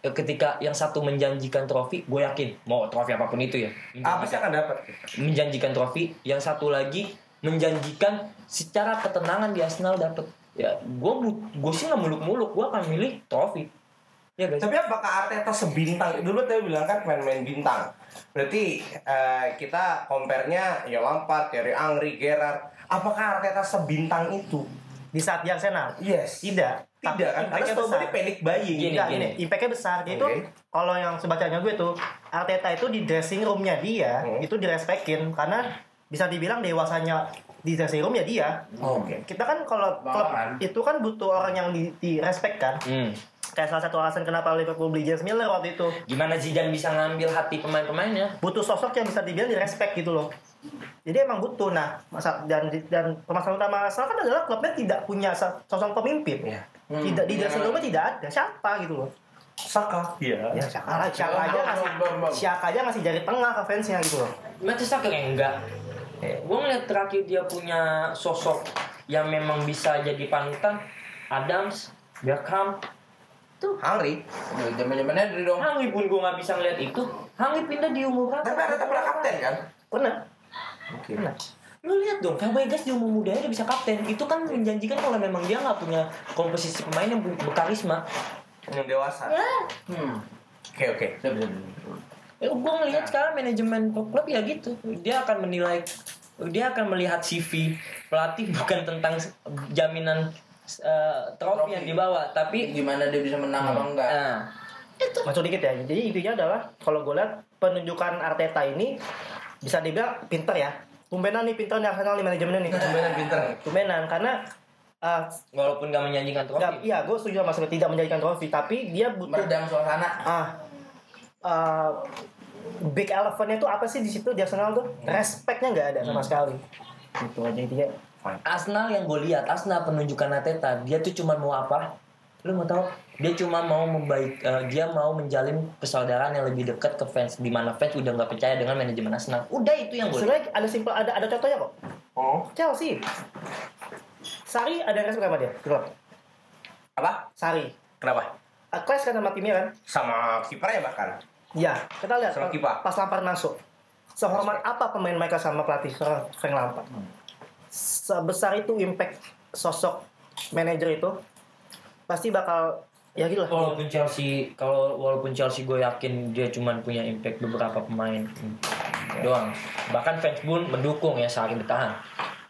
ketika yang satu menjanjikan trofi gue yakin mau trofi apa pun itu ya Apa sih akan dapat? menjanjikan trofi yang satu lagi menjanjikan secara ketenangan di Arsenal dapat ya gue gue sih nggak muluk-muluk gue akan milih trofi Ya guys. Tapi apakah Arteta sebintang? Dulu tadi bilang kan main-main bintang. Berarti eh, kita compare-nya ya Lampard, Thierry Angri, Gerrard. Apakah Arteta sebintang itu? Di saat di Arsenal. Yes. Tidak. Tidak kan? Karena Strawberry besar. panic buying. Gini, Enggak, gini. ini impactnya besar. Dia itu Oke. kalau yang sebacanya gue tuh Arteta itu di dressing roomnya dia Hmm. itu direspekin karena bisa dibilang dewasanya di dressing room ya dia. Oke. Kita kan kalau klub itu kan butuh orang yang di, direspek kan. Hmm. Kayak salah satu alasan kenapa Liverpool beli James Miller waktu itu Gimana Zidane bisa ngambil hati pemain-pemainnya? butuh sosok yang bisa dibilang direspek gitu loh. Jadi emang butuh. Nah, masa dan dan permasalahan utama Arsenal kan adalah klubnya tidak punya sosok pemimpin. Iya. Hmm, Tidak di iya. dressing roomnya tidak ada. Siapa gitu loh. Saka. Iya. Ya siapa aja, siapa aja Bom, ngasih bom, bom. siapa aja ngasih jari tengah ke fansnya gitu loh. Manchester kayak enggak. Gue ngeliat terakhir dia punya sosok yang memang bisa jadi panutan. Adams, Beckham, tuh Angri. Zaman-zamannya dari dong. Hangi pun gue nggak bisa ngeliat itu. Hangi pindah di umur berapa? Tapi Arteta pernah kapten kan? Pernah. Oke. Pernah. Lu lihat dong, Fabregas di umur mudanya udah bisa kapten. Itu kan menjanjikan kalau memang dia nggak punya komposisi pemain yang ber- berkarisma. Yang dewasa. Hmm. Oke oke. Bener, bener, bener. Ya, gue ngelihat sekarang manajemen klub ya gitu. Dia akan menilai, dia akan melihat CV pelatih bukan tentang jaminan eh, trofi Trofi. yang dibawa, tapi Gimana dia bisa menang apa enggak? nah, Masuk dikit ya. Jadi intinya adalah kalau gue lihat penunjukan Arteta ini bisa dibilang pinter ya. Tumbenan nih pinter nih Arsenal nih manajemennya nih. Tumbenan pinter. Tumbenan karena uh, walaupun gak menjanjikan trofi. nggak- iya gue setuju sama seperti tidak menjadikan trofi tapi dia butuh Meredam suasana. ah uh, big elephant itu apa sih di situ di Arsenal tuh respectnya nggak ada sama sekali gitu aja intinya Arsenal yang gue lihat, Arsenal penunjukan Ateta, dia tuh cuma mau apa? Lu mau tahu? Dia cuma mau membaik, eh, dia mau menjalin persaudaraan yang lebih dekat ke fans, di mana fans udah nggak percaya dengan manajemen Arsenal. Udah itu yang gue. sebenarnya ada simpel ada ada contohnya kok Oh. Chelsea Sari ada yang respect sama dia klub Apa? Sari Kenapa? Uh, clash kan sama timnya kan Sama kipernya bahkan. Iya, kita lihat Sama pas, kipa. pas Lampard masuk. Sehormat apa pemain mereka sama pelatih seorang Frank Lampard? Sebesar itu impact sosok manajer itu pasti bakal ya gitu lah. Walaupun Chelsea, kalau walaupun Chelsea gue yakin dia cuma punya impact beberapa pemain doang. Bahkan fans pun mendukung ya saat bertahan.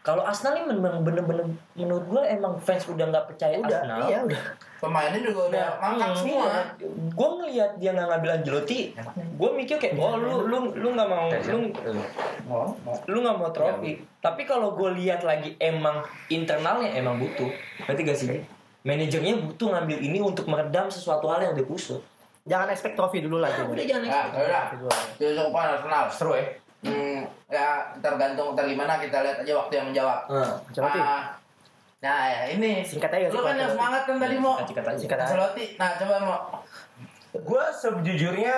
Kalau Arsenal ini memang bener-bener menurut gue emang fans udah nggak percaya Udah, Arsenal. iya udah. Pemainnya juga udah mangkak Hmm, semua. Gue ngelihat dia nggak ngambil Ancelotti, gue mikir kayak, oh lu lu lu nggak mau, lu lu nggak mau trofi. Tapi kalau gue lihat lagi emang internalnya emang butuh, berarti gak sih? Manajernya butuh ngambil ini untuk meredam sesuatu hal yang dia kusut. Jangan expect trofi dulu lah. Nah, udah jangan Ya, expect. udah. Trofi dulu lah. Itu cukup Arsenal. Seru ya. Hmm, ya tergantung kita gimana kita lihat aja waktu yang menjawab. Nah, Ancelotti. Ah, nah, ya ini. Singkat aja, Lu kan singkat yang semangat kan tadi mau. Sikat aja. Sikat aja. Nah, coba mau. Gue sejujurnya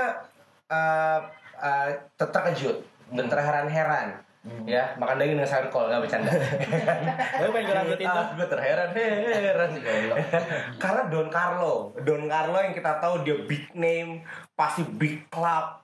uh, uh, ter- terkejut dan terheran-heran. Ya, makan daging dengan sayur kol, nggak bercanda. Gue pengen gue lanjutin tuh. gue terheran-heran. Karena Don Carlo, Don Carlo yang kita tahu dia big name, pasti big club.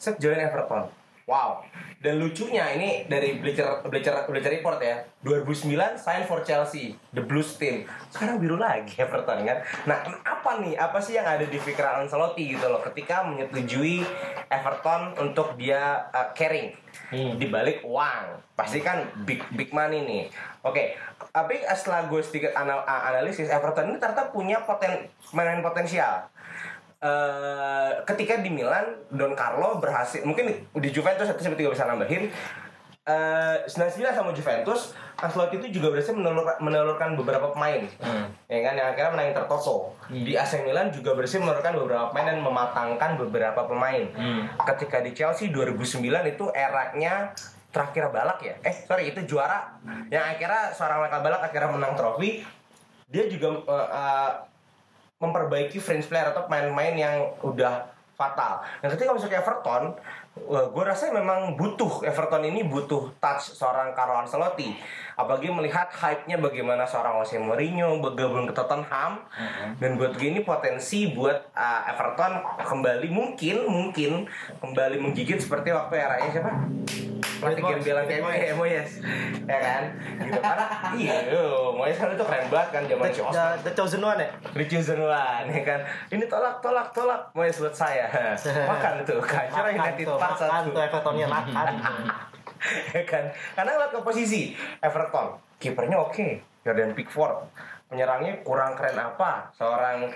Set join Everton. Wow. Dan lucunya ini dari Bleacher Bleacher Bleacher Report ya. 2009 sign for Chelsea, the Blues team. Sekarang biru lagi Everton kan. Nah, apa nih? Apa sih yang ada di pikiran Ancelotti gitu loh ketika menyetujui Everton untuk dia uh, carrying Hmm. di balik uang. Pasti kan big big money nih. Oke, tapi setelah gue sedikit anal- analisis Everton ini ternyata punya poten pemain potensial eh ketika di Milan Don Carlo berhasil mungkin di Juventus satu sampai tiga bisa nambahin 99 sama Juventus Ancelotti itu juga berhasil menelur- menelurkan beberapa pemain. Hmm. ya kan yang akhirnya menang tertoto di AC Milan juga berhasil menelurkan beberapa pemain dan mematangkan beberapa pemain. Hmm. ketika di Chelsea 2009 itu eranya terakhir balak ya? Eh sorry itu juara. Yang akhirnya seorang Michael Balak akhirnya menang trofi. Dia juga eh, eh, memperbaiki fringe player atau pemain-pemain yang udah fatal. Dan ketika masuk Everton, Wah, gue rasa memang butuh Everton ini butuh touch seorang Carlo Ancelotti. Apalagi melihat hype-nya bagaimana seorang Jose Mourinho bergabung ke Tottenham dan buat gue ini potensi buat uh, Everton kembali mungkin mungkin kembali menggigit seperti waktu eranya siapa? Pelatih Moyes, Gembel David kayak Moyes. Moyes, ya kan? Gitu karena iya, yo, Moyes kan itu keren banget kan zaman si The, Oscar. the chosen one ya? Ricuzen one, ya kan? Ini tolak, tolak, tolak. Moyes buat saya. Makan itu, kacau United tuh, part makan satu. tuh Evertonnya makan. ya kan? Karena ngeliat ke posisi Everton, kipernya oke, Jordan Pickford. Penyerangnya kurang keren apa? Seorang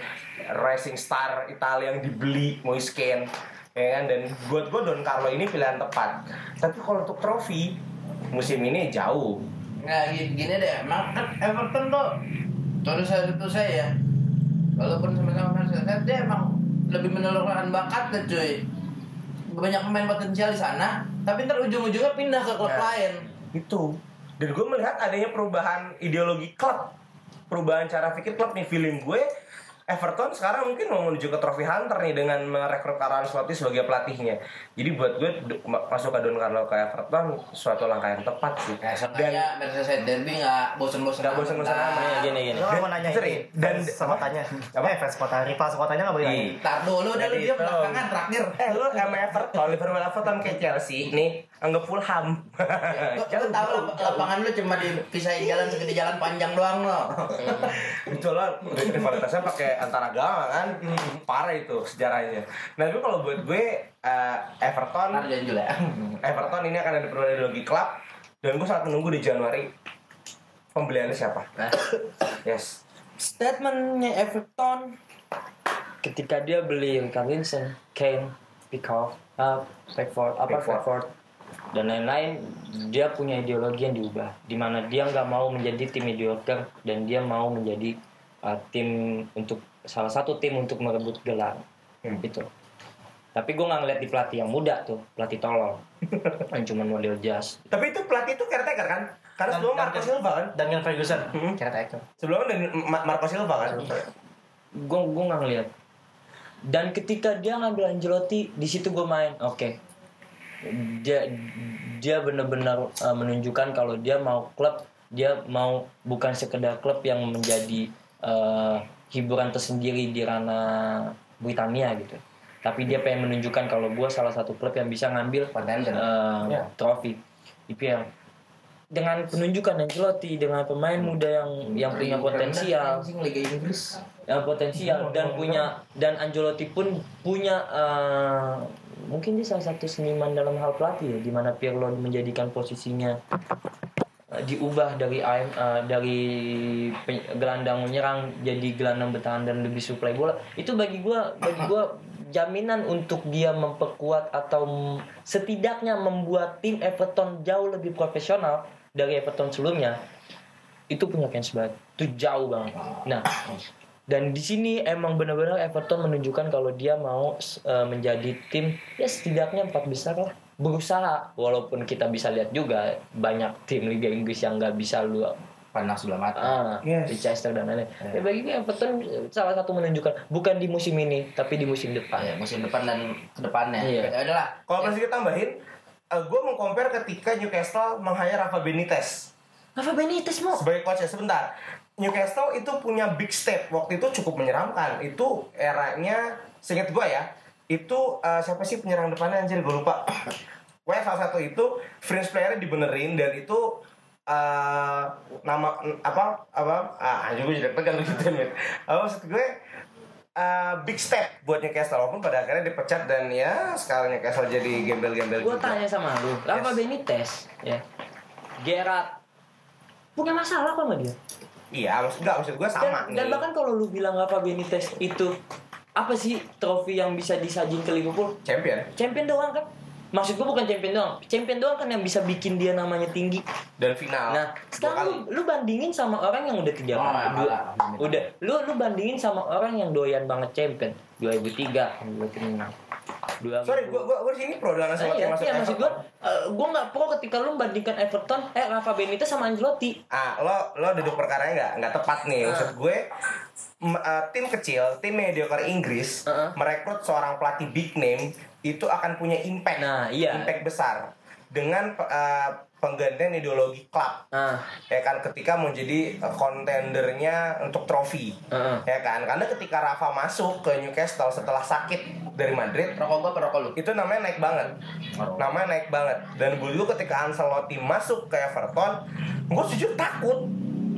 racing star Italia yang dibeli Moise Kean. Ya kan? Dan buat gue Don Carlo ini pilihan tepat. Tapi kalau untuk trofi musim ini jauh. Nah gini, deh, emang kan Everton tuh Terus saya itu saya ya Walaupun sama-sama saya, dia emang lebih menelurkan bakat deh cuy Banyak pemain potensial di sana Tapi ntar ujung-ujungnya pindah ke klub Ya. lain. Itu. Dan gue melihat adanya perubahan ideologi klub. Perubahan cara pikir klub nih. Feeling gue Everton sekarang mungkin mau menuju ke Trophy Hunter nih dengan merekrut Carlo Ancelotti sebagai pelatihnya. Jadi buat gue masuk ke Don Carlo ke Everton suatu langkah yang tepat sih. Ya seenggaknya Merseyside Derby nggak bosen-bosen Nggak bosen-bosen amat. amat. Iya, gini gini. Dan- mau nanya ini, dan- kotanya. Apa? Eh, fans kota, rival sekotanya nggak boleh nanya. Ih. Ntar dulu dah lu Jadi dia belakangan terakhir Eh lu sama Everton, Liverpool Everton kayak Chelsea nih anggap Fulham. Lu, lu tahu lap- lapangan lu cuma dipisahin jalan segede jalan panjang doang lo. itu lah rivalitasnya pakai antara agama kan? Parah itu sejarahnya. Nah tapi kalau buat gue eh, Everton juga ya. Everton ini akan ada perubahan ideologi klub dan gue sangat menunggu di Januari pembeliannya siapa. Yes. Statementnya Everton ketika dia beli Carlinson, Kane, Pickford, uh, Pickford, apa Pickford. Pickford, dan lain-lain, dia punya ideologi yang diubah, di mana dia nggak mau menjadi tim mediocre dan dia mau menjadi uh, tim untuk salah satu tim untuk merebut gelar, Hmm. gitu. Tapi gue nggak ngeliat di pelatih yang muda tuh, pelatih tolol, yang cuma model jas. tapi itu pelatih itu caretaker kan karena sebelum Marco Silva kan Daniel Ferguson. Mhm. Caretaker. sebelumnya dari Ma- Marco Silva kan gue gue nggak ngeliat dan ketika dia ngambil Ancelotti di situ gue main oke dia dia benar-benar uh, menunjukkan kalau dia mau klub dia mau bukan sekedar klub yang menjadi uh, hiburan tersendiri di ranah Britania gitu tapi dia pengen menunjukkan kalau gue salah satu klub yang bisa ngambil Contender. uh, Ya. trofi IPL dengan penunjukan Ancelotti dengan pemain muda yang yang punya potensial Liga Inggris. yang potensial dan punya dan Ancelotti pun punya eh, mungkin dia salah satu seniman dalam hal pelatih ya di mana Pirlo menjadikan posisinya eh, diubah dari eh, dari gelandang menyerang jadi gelandang bertahan dan lebih suplai bola. Itu bagi gua bagi gua jaminan untuk dia memperkuat atau setidaknya membuat tim Everton jauh lebih profesional dari Everton sebelumnya itu punya Spade itu jauh banget. Nah dan di sini emang benar-benar Everton menunjukkan kalau dia mau eh, menjadi tim ya setidaknya empat besar lah berusaha walaupun kita bisa lihat juga banyak tim Liga Inggris yang nggak bisa lu Pandang sebelah mata. ah Yes. Leicester dan lain-lain ya bagi gue Everton salah satu menunjukkan bukan di musim ini tapi di musim depan ya, musim depan dan ke depannya. Iya. Ya udahlah. kalau masih kita tambahin gue mau compare ketika Newcastle meng-hire Rafa Benitez apa Benitez mau sebagai coach ya sebentar Newcastle itu punya big step waktu itu cukup menyeramkan. Itu eranya seingat gue ya itu eh, siapa sih penyerang depannya? Anjir gue lupa. Pokoknya salah satu itu fringe player dibenerin dan itu eh, nama apa apa ah anjir gue jadi pegang gitu nih apa maksud gue? Eh, big step buat Newcastle. Walaupun pada akhirnya dipecat dan ya sekarang Newcastle jadi gembel-gembel gue tanya sama lu Rafa Yes. Benitez ya Gerard punya masalah kok sama dia iya maksud enggak maksud gue sama dan, nih. dan bahkan kalau lu bilang Rafa Benitez itu apa sih trofi yang bisa disajin ke Liverpool? Champion. Champion doang kan? Maksud gua bukan champion doang. Champion doang kan yang bisa bikin dia namanya tinggi. Dan final. Nah sekarang lu, lu bandingin sama orang yang udah tiga Oh, kali. ya, dua, udah lu lu bandingin sama orang yang doyan banget champion. 2003 2006 2000 Sorry, gua gua gua sini pro dengan Ancelotti iya, masuk iya maksud gue, Everton. gue nggak pro ketika lu bandingkan Everton, eh Rafa Benitez sama Ancelotti. Ah, lo lo duduk perkaranya nggak nggak tepat nih. Ah. Maksud gue m- eh, tim kecil, tim mediocre Inggris Uh-uh. merekrut seorang pelatih big name itu akan punya impact, Nah, iya. impact besar dengan eh, penggantian ideologi klub. Ah, ya kan ketika menjadi uh, kontendernya untuk trofi Heeh. ya kan karena ketika Rafa masuk ke Newcastle setelah sakit dari Madrid Rokok gua apa rokok lu? itu namanya naik banget. Namanya naik banget. Dan dulu ketika Ancelotti masuk ke Everton gue jujur takut.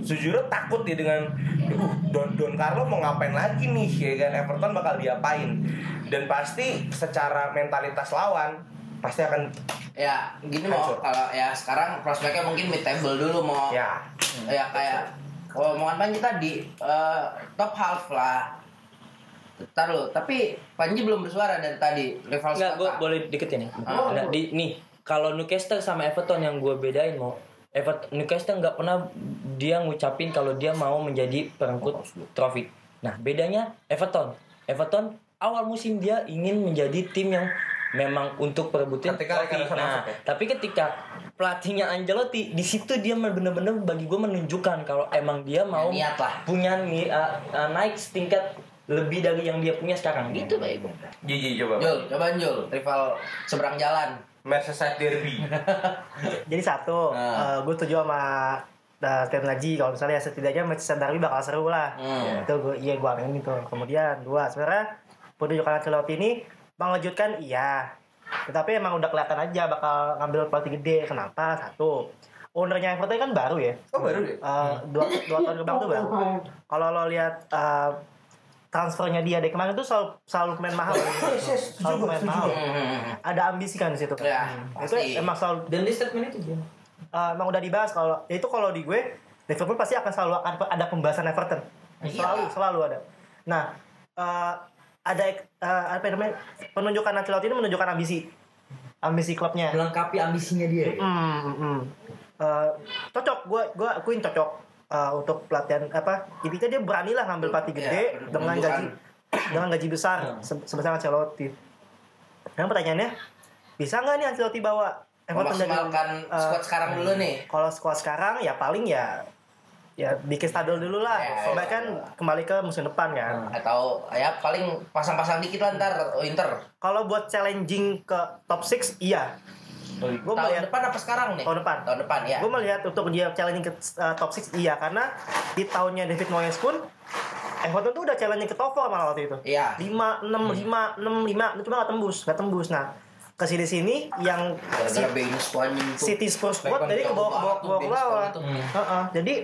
Sejujurnya takut dia dengan uh, Don Don Carlo mau ngapain lagi nih? Ya kan Everton bakal diapain. Dan pasti secara mentalitas lawan pasti akan Ya, gini mau Hancur. kalau ya sekarang prospeknya mungkin mid table dulu mau. Ya. Ya kayak kalau omongan Panji tadi eh, top half lah. Ntar lu, tapi Panji belum bersuara dari tadi. Rival Enggak, gue boleh dikit ya nih. Oh. Nah, di, nih, kalau Newcastle sama Everton yang gue bedain mau Everton Newcastle nggak pernah dia ngucapin kalau dia mau menjadi perengkut trofi. Nah, bedanya Everton. Everton awal musim dia ingin menjadi tim yang memang untuk perebutin Ketika trofi. Nah, ya? tapi ketika pelatihnya Ancelotti di situ dia bener-bener bagi gue menunjukkan kalau emang dia mau niat lah. punya uh, uh, naik setingkat lebih dari yang dia punya sekarang gitu baik Gigi coba Jul, coba Jul, rival seberang jalan. Merseyside Derby Jadi satu, Nah. gue setuju sama uh, Tim Naji kalau misalnya setidaknya Manchester Derby bakal seru lah. Hmm. Itu gue iya gue amin itu. Kemudian dua, sebenarnya penunjukan Ancelotti ini mengejutkan iya. Tetapi emang udah kelihatan aja bakal ngambil pelatih gede. Kenapa? Satu, ownernya Everton kan baru ya. oh baru deh Eh, dua, dua tahun ke belakang tuh baru. Kalau lo lihat eh, transfernya dia dari kemarin tuh selalu selalu main mahal. selalu main mahal. Hmm. Ada ambisi kan di situ kan. Ya, itu pasti. emang selalu dan di statement itu dia eh, emang udah dibahas kalau ya itu kalau di gue Liverpool pasti akan selalu akan ada pembahasan Everton selalu Iya. selalu ada nah eh, ada eh, apa namanya penunjukan Ancelotti ini menunjukkan ambisi ambisi klubnya melengkapi ambisinya dia Hmm, hmm, hmm. Eh, cocok gue gue akuin cocok eh, untuk pelatihan apa intinya dia berani lah ngambil pelatih gede Iya, dengan menunjukkan. gaji dengan gaji besar se- sebesar Ancelotti yang pertanyaannya bisa nggak nih Ancelotti bawa Everton Memaksimalkan eh, squad sekarang dulu nih. kalau squad sekarang ya paling ya ya bikin stadol dulu lah. Ya, supaya ya, kan kembali ke musim depan kan. Atau ya paling pasang-pasang dikit lah ntar winter. kalau buat challenging ke top 6 iya gue Tahun melihat depan apa sekarang nih? Tahun depan. Tahun depan ya. gue melihat untuk dia challenging ke uh, top 6 iya karena di tahunnya David Moyes pun Everton tuh udah challenging ke top 4 malah waktu itu Iya. 5 6 5 6 5 cuma gak tembus gak tembus nah ke sini sini yang tuh anjing tuh. City Spurs Baik kuat jadi ke bawah ke bawah ke bawah ke. Heeh. Jadi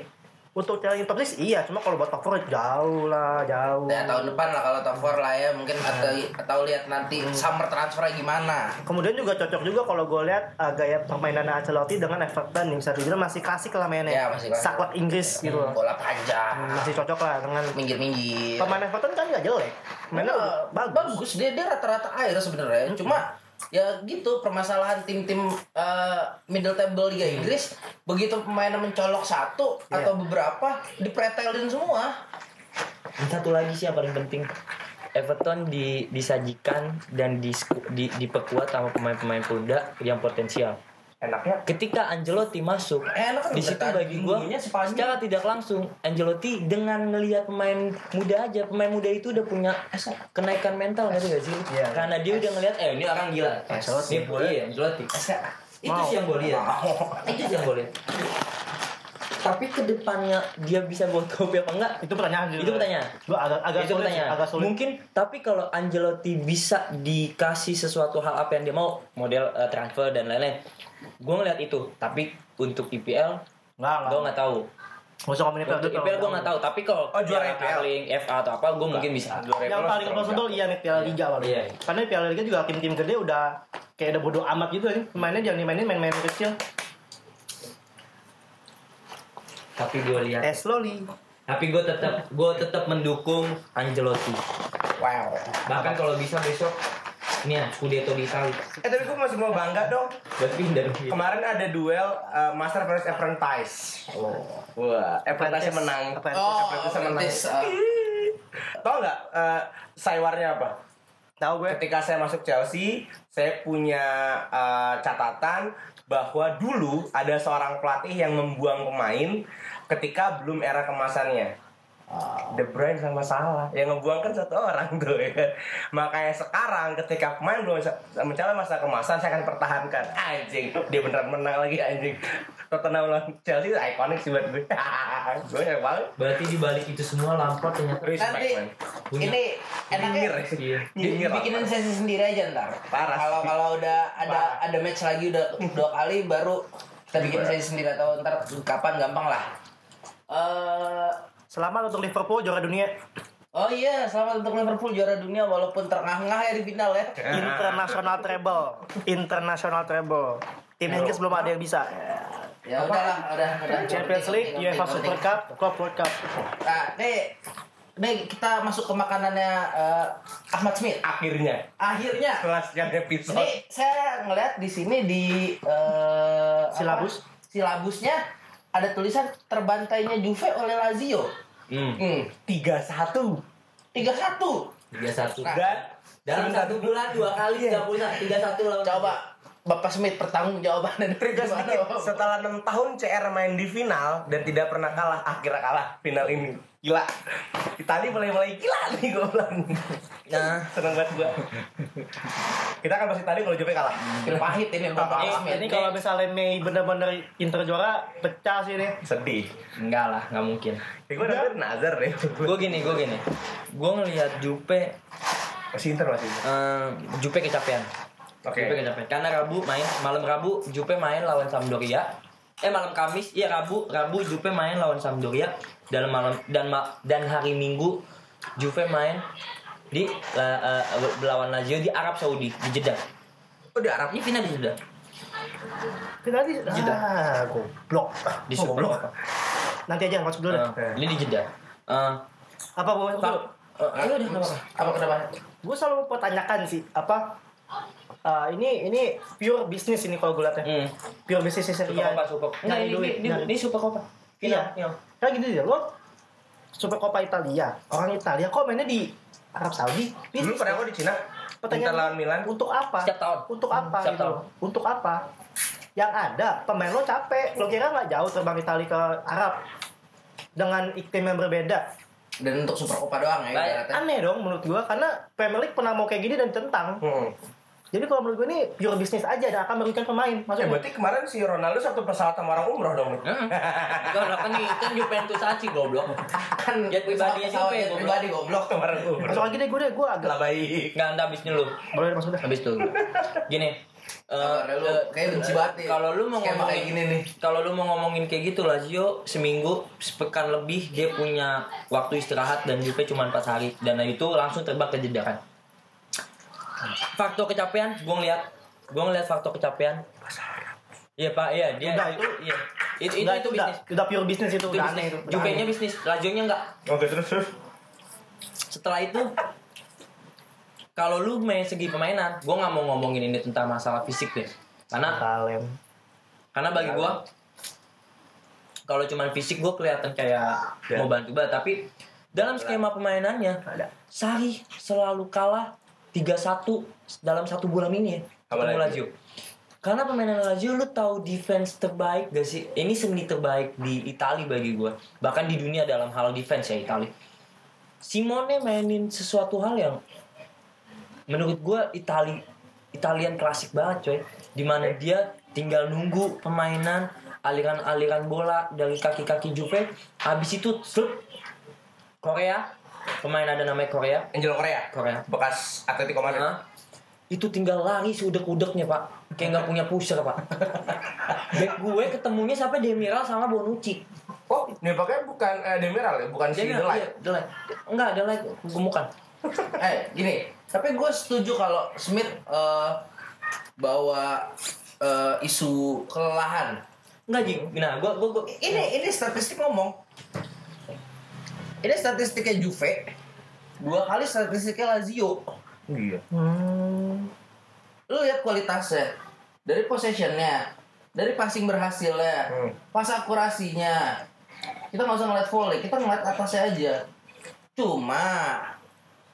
untuk challenge top 6 iya, cuma kalau buat top 4 jauh lah, jauh. Ya tahun depan lah kalau top 4 lah ya mungkin atau atau lihat nanti Hmm. summer transfernya gimana. Kemudian juga cocok juga kalau gue lihat uh, gaya permainan Ancelotti dengan Everton yang bisa dibilang masih klasik lah mainnya. Ya, masih klasik. Saklek Inggris gitu loh. Bola panjang. Hmm, Masih cocok lah dengan Minggir-minggir. pemain Everton kan nggak jelek. Mainnya Ya, bagus. bagus. Dia dia rata-rata air sebenarnya. Cuma ya gitu permasalahan tim-tim eh, middle table Liga Inggris begitu pemainnya mencolok satu Iya. atau beberapa dipretelin semua. Dan satu lagi sih yang paling penting Everton di, disajikan dan di, di, diperkuat sama pemain-pemain muda yang potensial. Enaknya Ketika Ancelotti masuk, Enak kan di situ bagi gua Panji. secara tidak langsung Ancelotti dengan ngelihat pemain muda aja, pemain muda itu udah punya kenaikan mental ngerti gak sih? Iya. Karena dia udah ngelihat eh ini orang gila. Ancelotti. Ini iya, Ancelotti. Itu sih yang gue lihat. Itu sih yang gue lihat. Tapi ke depannya dia bisa bawa trofi apa enggak? Itu pertanyaan juga. Itu pertanyaan. Gua agak agak itu sulit, pertanyaan. agak sulit. Mungkin tapi kalau Angelotti bisa dikasih sesuatu hal apa yang dia mau, model eh, transfer dan lain-lain. Gue ngeliat itu. Tapi untuk IPL, Enggak, gue enggak. nggak tahu. Nggak usah ngomongin Untuk IPL IPL gue nggak tahu. Tapi kalau Oh, juara IPL. FA atau apa, gue mungkin bisa. Yang paling possible iya nih Piala Liga paling. Iya. Karena Piala Liga juga tim-tim gede udah kayak udah bodo amat gitu nih. Mainnya jangan dimainin main-main kecil. Tapi gue lihat. Eh slowly. Tapi gue tetap gue tetap mendukung Angelotti. wow Bahkan kalau bisa besok ini ya Scudetto di Italia. eh tapi gue masih mau bangga dong Buat pindah kemarin ada duel uh, Master versus Apprentice wah Apprentice menang Apprentice. Oh, Apprentice menang eh, tau nggak uh, saywarnya apa Tahu gue. ketika saya masuk Chelsea saya punya uh, catatan bahwa dulu ada seorang pelatih yang membuang pemain ketika belum era kemasannya Ah. De Bruyne sama Salah yang ngebuang kan satu orang tuh ya kan. Makanya sekarang ketika pemain belum mencapai masa kemasan saya akan pertahankan anjing dia beneran menang lagi anjing Tottenham lawan Chelsea ikonik sih buat gue gue ya banget Berarti di balik itu semua Lampard ternyata respect Nanti man Punya- ini enaknya ya Iya. bikinin sesi sendiri aja ntar. Parah Kalau kalau udah ada Parah. ada match lagi udah dua kali baru kita bikin Parah. sesi sendiri atau ntar kapan gampang lah. Eh Selamat untuk Liverpool juara dunia. oh iya selamat untuk Liverpool juara dunia walaupun terengah-engah ya di final ya. International treble. International treble. Tim Inggris belum ada yang bisa. Ya udahlah, udah, udah. Champions League, UEFA Super. Cup, Club World Cup. Nah, nih, nih kita masuk ke makanannya eh, Ahmad Smith. akhirnya Akhirnya, setelah sekian episode ini saya ngeliat di sini di eh, apa? Silabus? silabusnya ada tulisan terbantainya Juve oleh Lazio. Hmm. Hmm, tiga satu tiga satu. Tiga satu. Nah, dan Dalam satu bulan dua kali tiga puluh tiga satu lawan. Coba Bapak Smith pertanggung jawabannya dari Trigger gimana, sedikit Bapak? setelah enam tahun CR main di final dan tidak pernah kalah akhirnya kalah final ini gila Itali mulai mulai gila nih gue bilang Nah, seneng banget gue kita akan bahas Itali kalau Juve kalah pahit ini Bapak Ini, Smith. ini kalau misalnya Mei bener-bener Inter juara, pecah sih ini. sedih enggak lah, nggak mungkin. ya, gue hampir nazar deh Gue gini, gue gini. Gue ngelihat Jupe, masih Inter masih eh, Jupe kecapean. Oke Jupe kecapean. Karena Rabu main, malam Rabu Jupe main lawan Sampdoria. Eh malam Kamis, iya Rabu, Rabu Jupe main lawan Sampdoria. Dalam malam dan ma- dan hari Minggu Juve main di la- eh, lawan Lazio di Arab Saudi di Jeddah. oh di Arab Ini final di Jeddah. Kita di ah, goblok. Di Goblok. Nanti aja masuk dulu. deh. Eh, ini di Jeddah. Eh, Apa masuk dulu? eh, ayo deh. Apa kenapa? Gue selalu pertanyakan sih, apa eh, ini ini pure bisnis ini kalau gue liatnya. Hmm. Pure bisnis Super Serie A. Copa, Super. Enggak, Nyari ini, duit, ini, nyari- ini Super Copa. Iya. Final. Kayak gini deh, lo Super Copa Italia, orang Italia kok mainnya di Arab Saudi? dulu Bisnis. pernah gue di Cina Inter lawan Milan Untuk apa? Setiap tahun. Untuk apa Setiap gitu? tahun. Untuk apa? Yang ada pemain lo capek. Lo kira nggak jauh terbang Italia ke Arab dengan iklim yang berbeda? Dan untuk Super Copa doang ya ibaratnya. Aneh dong menurut gua karena Premier League pernah mau kayak gini dan tentang. hmm. Jadi kalau menurut gua ini pure bisnis aja dan akan merugikan pemain. Eh, Maksudnya berarti kemarin si Ronaldo satu pesawat sama orang umroh dong. Goblok kan kan Juventus aja goblok. Kan Jet Juve, jet goblok. pribadi goblok. Kemarin umroh. masuk lagi deh gue deh gue agak Lah baik. Enggak, anda habis dulu. boleh masuk deh. Habis dulu. Gini. eh, lu eh, kayak benci banget ya. Kalau lu mau ngomongin kayak gini nih. Kalau lu mau ngomongin kayak gitu Lazio seminggu sepekan lebih dia punya waktu istirahat dan Juve cuma 4 hari dan itu langsung terbang ke Jeddah kan. Faktor kecapean gue ngeliat gue ngeliat faktor kecapean. Iya pak, iya dia Udah, itu iya itu itu, itu udah, bisnis. udah pure bisnis itu, Itu udah bisnis. aneh itu. bisnis, Lazio-nya enggak. Oke terus terus. Setelah itu kalau lu main segi permainan, gue nggak mau ngomongin ini tentang masalah fisik deh. Karena Kalem. karena bagi gua kalau cuman fisik gua kelihatan kayak Ya. mau bantu banget tapi dalam skema permainannya Sari selalu kalah 3-1 dalam satu bulan ini ya Sama ketemu Lazio. Karena permainan Lazio lu tahu defense terbaik gak sih? Ini seni terbaik di Italia bagi gua. Bahkan di dunia dalam hal defense ya Italia. Simone mainin sesuatu hal yang menurut gua Itali Italian klasik banget coy di mana dia tinggal nunggu permainan aliran-aliran bola dari kaki-kaki Juve habis itu slup Korea pemain ada namanya Korea? Angel Korea. Korea. Bekas Atletico Madrid. Hah? itu tinggal lari seudek-udeknya pak. Kayak nggak punya pusher pak. Back gue ketemunya sampai Demiral sama Bonucci. Oh, ini pakai bukan eh, Demiral ya, bukan si Demiral Delay. iya, Delay enggak Delay gemukan. Eh gini. Tapi gue setuju kalau Smith eh, bawa eh, isu kelelahan. Enggak Ji. Nah gue gue ini ini statistik ngomong ini statistiknya Juve dua kali statistiknya Lazio Iya. Hmm. lu lihat kualitasnya dari possessionnya dari passing berhasilnya Hmm. pas akurasinya kita nggak usah ngeliat volley kita ngeliat atasnya aja cuma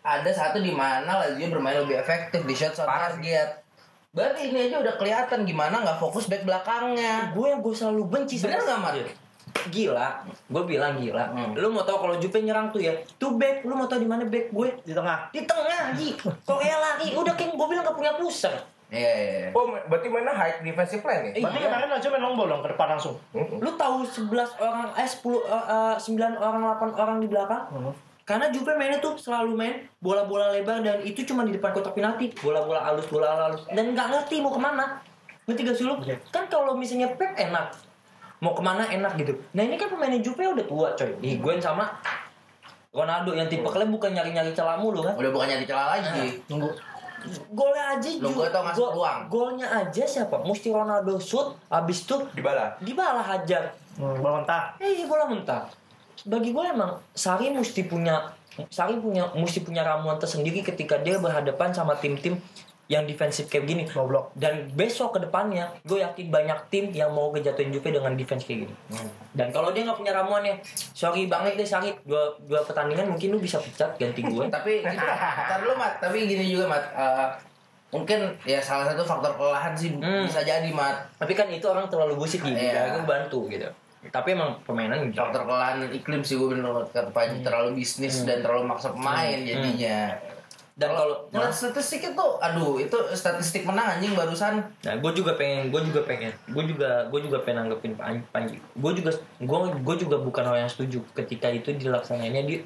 ada satu di mana Lazio bermain lebih efektif di shot on Parah. target berarti ini aja udah kelihatan gimana nggak fokus back belakangnya gue yang gue selalu benci bener nggak Mat? Gila gue bilang gila Hmm. lu mau tau kalau Juve nyerang tuh ya tuh back lu mau tau di mana back gue Di tengah. di tengah Ji kok kayak lari udah kayak gue bilang gak punya pusat Iya, iya, iya. Oh, berarti mana high defensive plan nih? Berarti Iya. kemarin Lazio main long ball dong ke depan langsung. Mm-mm. lu tahu 11 orang eh 10 eh, eh, 9 orang 8 orang di belakang karena Juve mainnya tuh selalu main bola-bola lebar dan itu cuma di depan kotak penalti bola-bola halus bola halus dan nggak ngerti mau ke mana ngerti gak sih lu Iya. kan kalau misalnya Pep enak mau ke mana enak gitu nah ini kan pemainnya Juve udah tua coy Higuain sama Ronaldo yang tipe kalian bukan nyari-nyari celah mulu kan Udah bukan nyari celah lagi. Nunggu. golnya aja Lu tau ngasih peluang. golnya aja siapa mesti Ronaldo shoot habis itu Dybala. dibalah hajar Hmm, bola mentah. Eh, iya bola mentah. Bagi gue emang Sari mesti punya Sari punya mesti punya ramuan tersendiri ketika dia berhadapan sama tim-tim yang defensif kayak gini. Goblok. Dan besok ke depannya, gue yakin banyak tim yang mau ngejatuhin Juve dengan defense kayak gini. Dan kalau dia nggak punya ramuannya, sorry banget deh Sari, dua, dua pertandingan mungkin lu bisa pecat ganti gue. tapi itu ntar dulu mat tapi gini juga mat Eh, mungkin ya salah satu faktor kelelahan sih Hmm. bisa jadi mat Tapi kan itu orang terlalu busit gitu, Iya. gue bantu gitu. Tapi emang permainan gitu. faktor kelelahan iklim sih gue bener kata Panji terlalu bisnis dan terlalu maksa pemain jadinya Dan kalau ngeliat statistik itu aduh itu statistik menang anjing barusan Nah, gue juga pengen, gue juga pengen, gue juga, gue juga pengen nanggepin Pan- Panji. Gue juga, gue, gue juga bukan orang yang setuju ketika itu dilaksanainnya di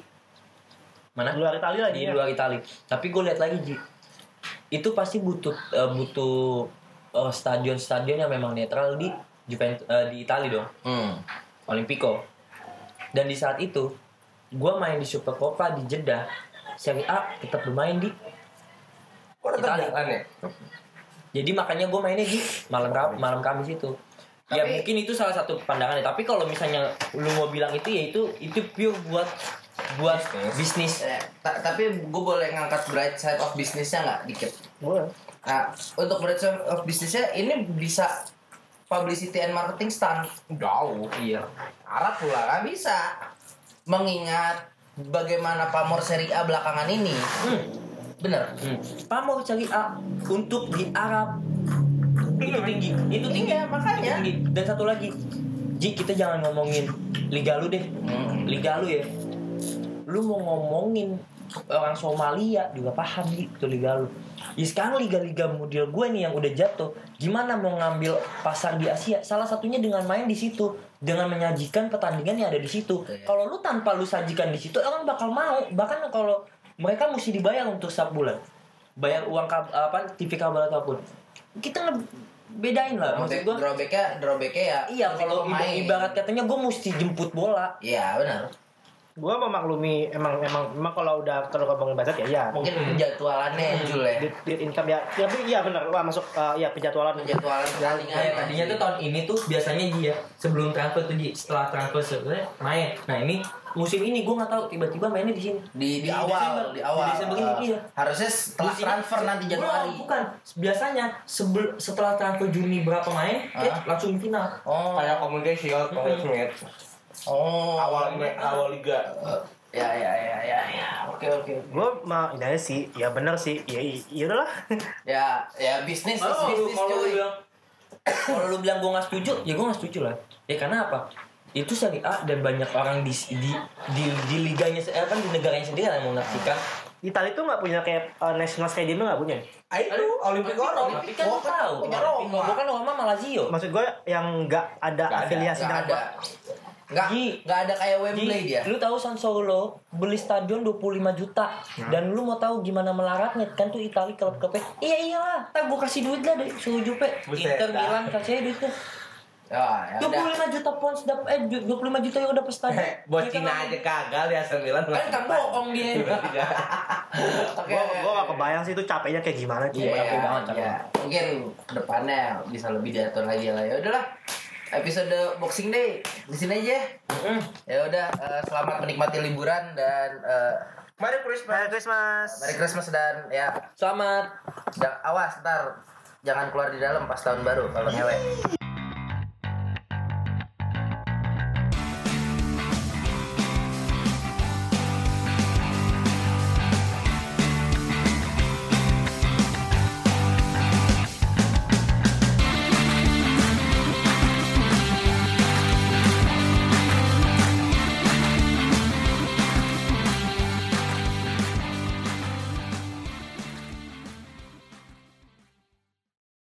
mana? Luar Italia lagi Di ya. luar Itali. Tapi gue lihat lagi Ji, itu pasti butuh, eh, butuh eh, stadion-stadion yang memang netral di Juventus, eh, di Itali dong, hmm. Olimpico. Dan di saat itu, gue main di Supercoppa di Jeddah, Serie A tetap bermain di Kok tetap Itali. jalan ya? Jadi makanya gue mainnya di malam Kam- malam Kamis itu. ya Tapi- mungkin itu salah satu pandangannya. Tapi kalau misalnya lu mau bilang itu ya itu itu pure buat buat bisnis. Eh, ta- tapi gue boleh ngangkat bright side of bisnisnya nggak dikit Boleh. nah untuk bright side of bisnisnya ini bisa publicity and marketing stunt Jauh. Iya. Arab pula kan bisa mengingat bagaimana pamor Serie A belakangan ini Hmm. bener Hmm. Pamor cari A untuk di Arab itu tinggi, itu tinggi, Iya, makanya. Tinggi. Dan satu lagi, Ji kita jangan ngomongin liga lu deh, Hmm. liga lu ya. Lu mau ngomongin orang Somalia juga paham Ji itu liga lu. Ya sekarang liga-liga model gue nih yang udah jatuh, gimana mau ngambil pasar di Asia? Salah satunya dengan main di situ, dengan menyajikan pertandingan yang ada di situ. Iya. Kalau lu tanpa lu sajikan di situ, orang bakal mau. Bahkan kalau mereka mesti dibayar untuk setiap bulan, bayar uang kab- apa TV kabel ataupun. Kita ngebedain lah, maksud gue. drawbacknya drawbacknya ya Iya, kalau ibarat katanya gue mesti jemput bola. iya benar Gua memaklumi emang emang emang kalau udah kalau ngomongin basket ya iya. mungkin penjadwalannya Jul ya Di, di income ya, ya tapi iya benar. Wah masuk eh, iya penjadwalan. penjadwalan pertandingan Kayak tadinya tuh tahun ini tuh biasanya Ji ya sebelum transfer tuh setelah transfer sebenarnya main. Nah ini musim ini gue nggak tahu tiba-tiba mainnya di sini. di, di, Di awal Desember. di awal Di Desember ini, iya. harusnya setelah Musim- transfer nanti Januari bukan. Biasanya sebel, setelah transfer Juni berapa main, eh, Ah. langsung final. oh Kayak Community Shield, Paul Smith. Oh Awal awal liga. ya ya ya ya ya oke oke Gua mah ini aja sih, ya benar sih. Ya iya udahlah. ya ya bisnis lu, bisnis kalau lu cuy bilang kalau lu bilang gue nggak setuju, ya gue nggak setuju lah. Ya karena apa? Itu Serie A dan banyak orang di di di, di liganya eh, kan di negaranya sendiri yang mau menyaksikan. Italia tuh nggak punya kayak eh, national stadium nggak punya. Ah itu Olimpico Roma. Kan lu Bukan- tahu, punya Roma. bukan Roma malah Lazio. Maksud gue yang nggak ada ada, afiliasi dengan ada nggak Ji. nggak ada kayak Ji, Wembley dia. lu tahu San Solo beli stadion 25 juta. Dan lu mau tahu gimana melaratnya kan tuh Itali klub-klubnya iya iyalah. Tak gua kasih duit lah dari suruh Jupe. Inter. Milan kasih aja duitnya. Ya, ya udah. 25 juta pounds dap eh 25 juta euro dapat stadion. Buat Cina aja kagak ya sembilan. kan kan bohong dia. Oke, Gua oke, gua nggak oke. kebayang sih itu capeknya kayak gimana Iya, sih. capek banget, capek ya. mungkin ke depannya bisa lebih diatur lagi lah. Ya udahlah episode Boxing Day di sini aja Mm. ya udah eh, selamat menikmati liburan dan eh, Mari Christmas. Merry Christmas. Merry Christmas dan ya selamat da- awas ntar jangan keluar di dalam pas tahun baru kalau ngewe